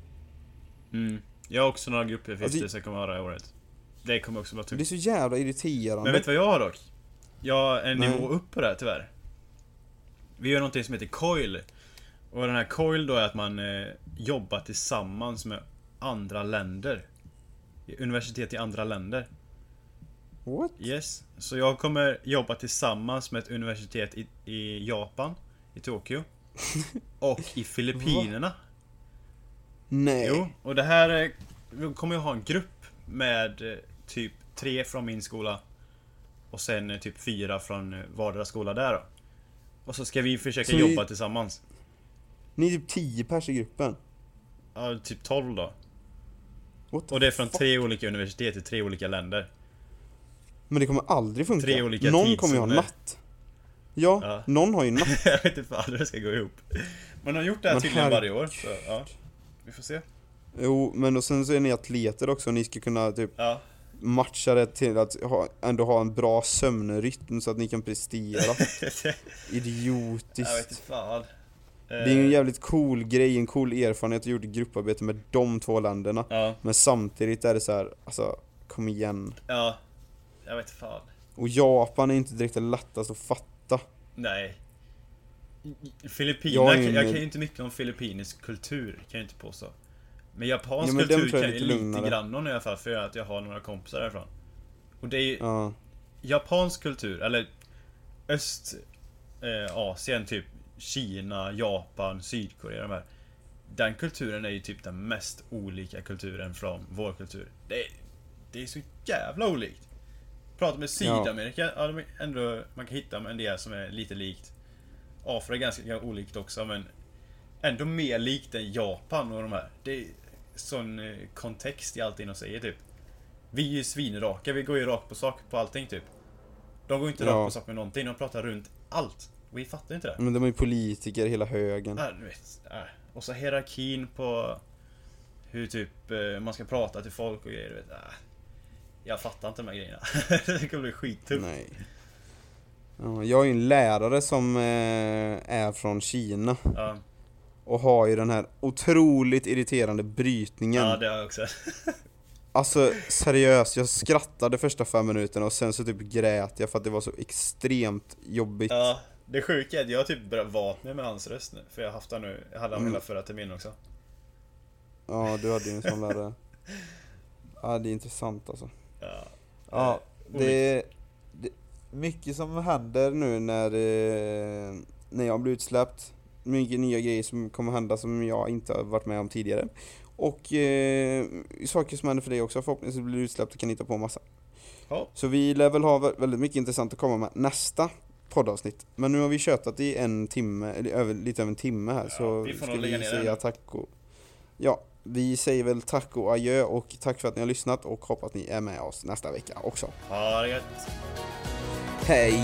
Mm. Jag har också några gruppuppgifter Alltså- som kommer vara det här året. Det kommer också vara Det är tungt. så jävla irriterande. Men vet du vad jag har dock? Jag har en Nej. nivå upp på det här tyvärr. Vi gör någonting som heter COIL. Och den här COIL då är att man eh, jobbar tillsammans med andra länder. Universitet i andra länder. What? Yes. Så jag kommer jobba tillsammans med ett universitet i, i Japan, i Tokyo. Och i Filippinerna. Nej. Jo, och det här är- vi kommer jag ha en grupp med eh, typ tre från min skola och sen eh, typ fyra från eh, vardera skola där då. Och så ska vi försöka Så jobba tillsammans. Ni är typ 10 pers i gruppen. Ja, typ 12 då. Och det är från fuck? tre olika universitet i tre olika länder. Men det kommer aldrig funka. Tre olika Någon kommer ju ha tidszoner. natt. Ja, Ja. någon har ju natt. jag vet inte fan hur det ska gå ihop. Man har gjort det här Men tydligen varje år, så ja. Vi får se. Jo, men och sen så är ni atleter också, ni ska kunna typ Ja. Matcha det till att ha, ändå ha en bra sömnrytm så att ni kan prestera. jag vet Idiotiskt. inte fan. Det är en Eh, jävligt cool grej, en cool erfarenhet att gjort grupparbete med de två länderna. Ja, Men samtidigt är det så här, alltså kom igen. ja. Jag vet inte fan. Och Japan är inte direkt det lättaste att fatta. Nej. Filippinerna, Jag jag, jag kan ju inte mycket om Filippinisk kultur, kan jag inte påstå. Men japansk Ja, men kultur kan jag lite lite grann om i alla fall, för att jag har några kompisar därifrån. Och det är ju Ja. japansk kultur, eller Östasien, eh, typ Kina, Japan, Sydkorea, de här. Den kulturen är ju typ den mest olika kulturen från vår kultur. Det är, det är så jävla olikt. Pratar med Sydamerika, ja. de är ändå, man kan hitta en del som är lite likt. Afrika är ganska olikt också, men ändå mer likt än Japan och de här. Det är sån eh, kontext i allting de säger typ. Vi är ju svinraka, vi går ju rakt på sak på allting typ. De går inte Ja. rakt på sak med någonting, de pratar runt allt. Vi fattar inte det. Men de är ju politiker hela högen. Du vet. äh. Och så hierarkin på hur typ eh, man ska prata till folk och grejer. Du vet. Äh. Jag fattar inte de här grejerna. det kommer bli skittufft. Nej. Ja, jag är ju en lärare som eh, är från Kina Ja, och har ju den här otroligt irriterande brytningen. ja, det har jag också. Alltså seriöst, jag skrattade första fem minuterna och sen så typ grät jag för att det var så extremt jobbigt. Ja, det sjuka är att jag har typ börjat vant mig med hans röst nu. För jag haft han nu, jag hade han Mm. hela förra terminen också. Ja, du hade ju en sån lärare. Ja, det är intressant alltså. Ja. Ja, Eh, det, det mycket som händer nu när, eh, när jag blir utsläppt. Mycket nya grejer som kommer hända som jag inte har varit med om tidigare. Och eh, saker som händer för dig också. Förhoppningsvis blir du utsläppt och kan hitta på massa. Ja. Så vi lär väl ha vä- väldigt mycket intressant att komma med nästa poddavsnitt. Men nu har vi tjötat i en timme, eller över, lite över en timme här. Ja, så vi ska vi säga tack och... Ja, vi säger väl tack och adjö och tack för att ni har lyssnat och hoppas att ni är med oss nästa vecka också. Ha det gött! Hej!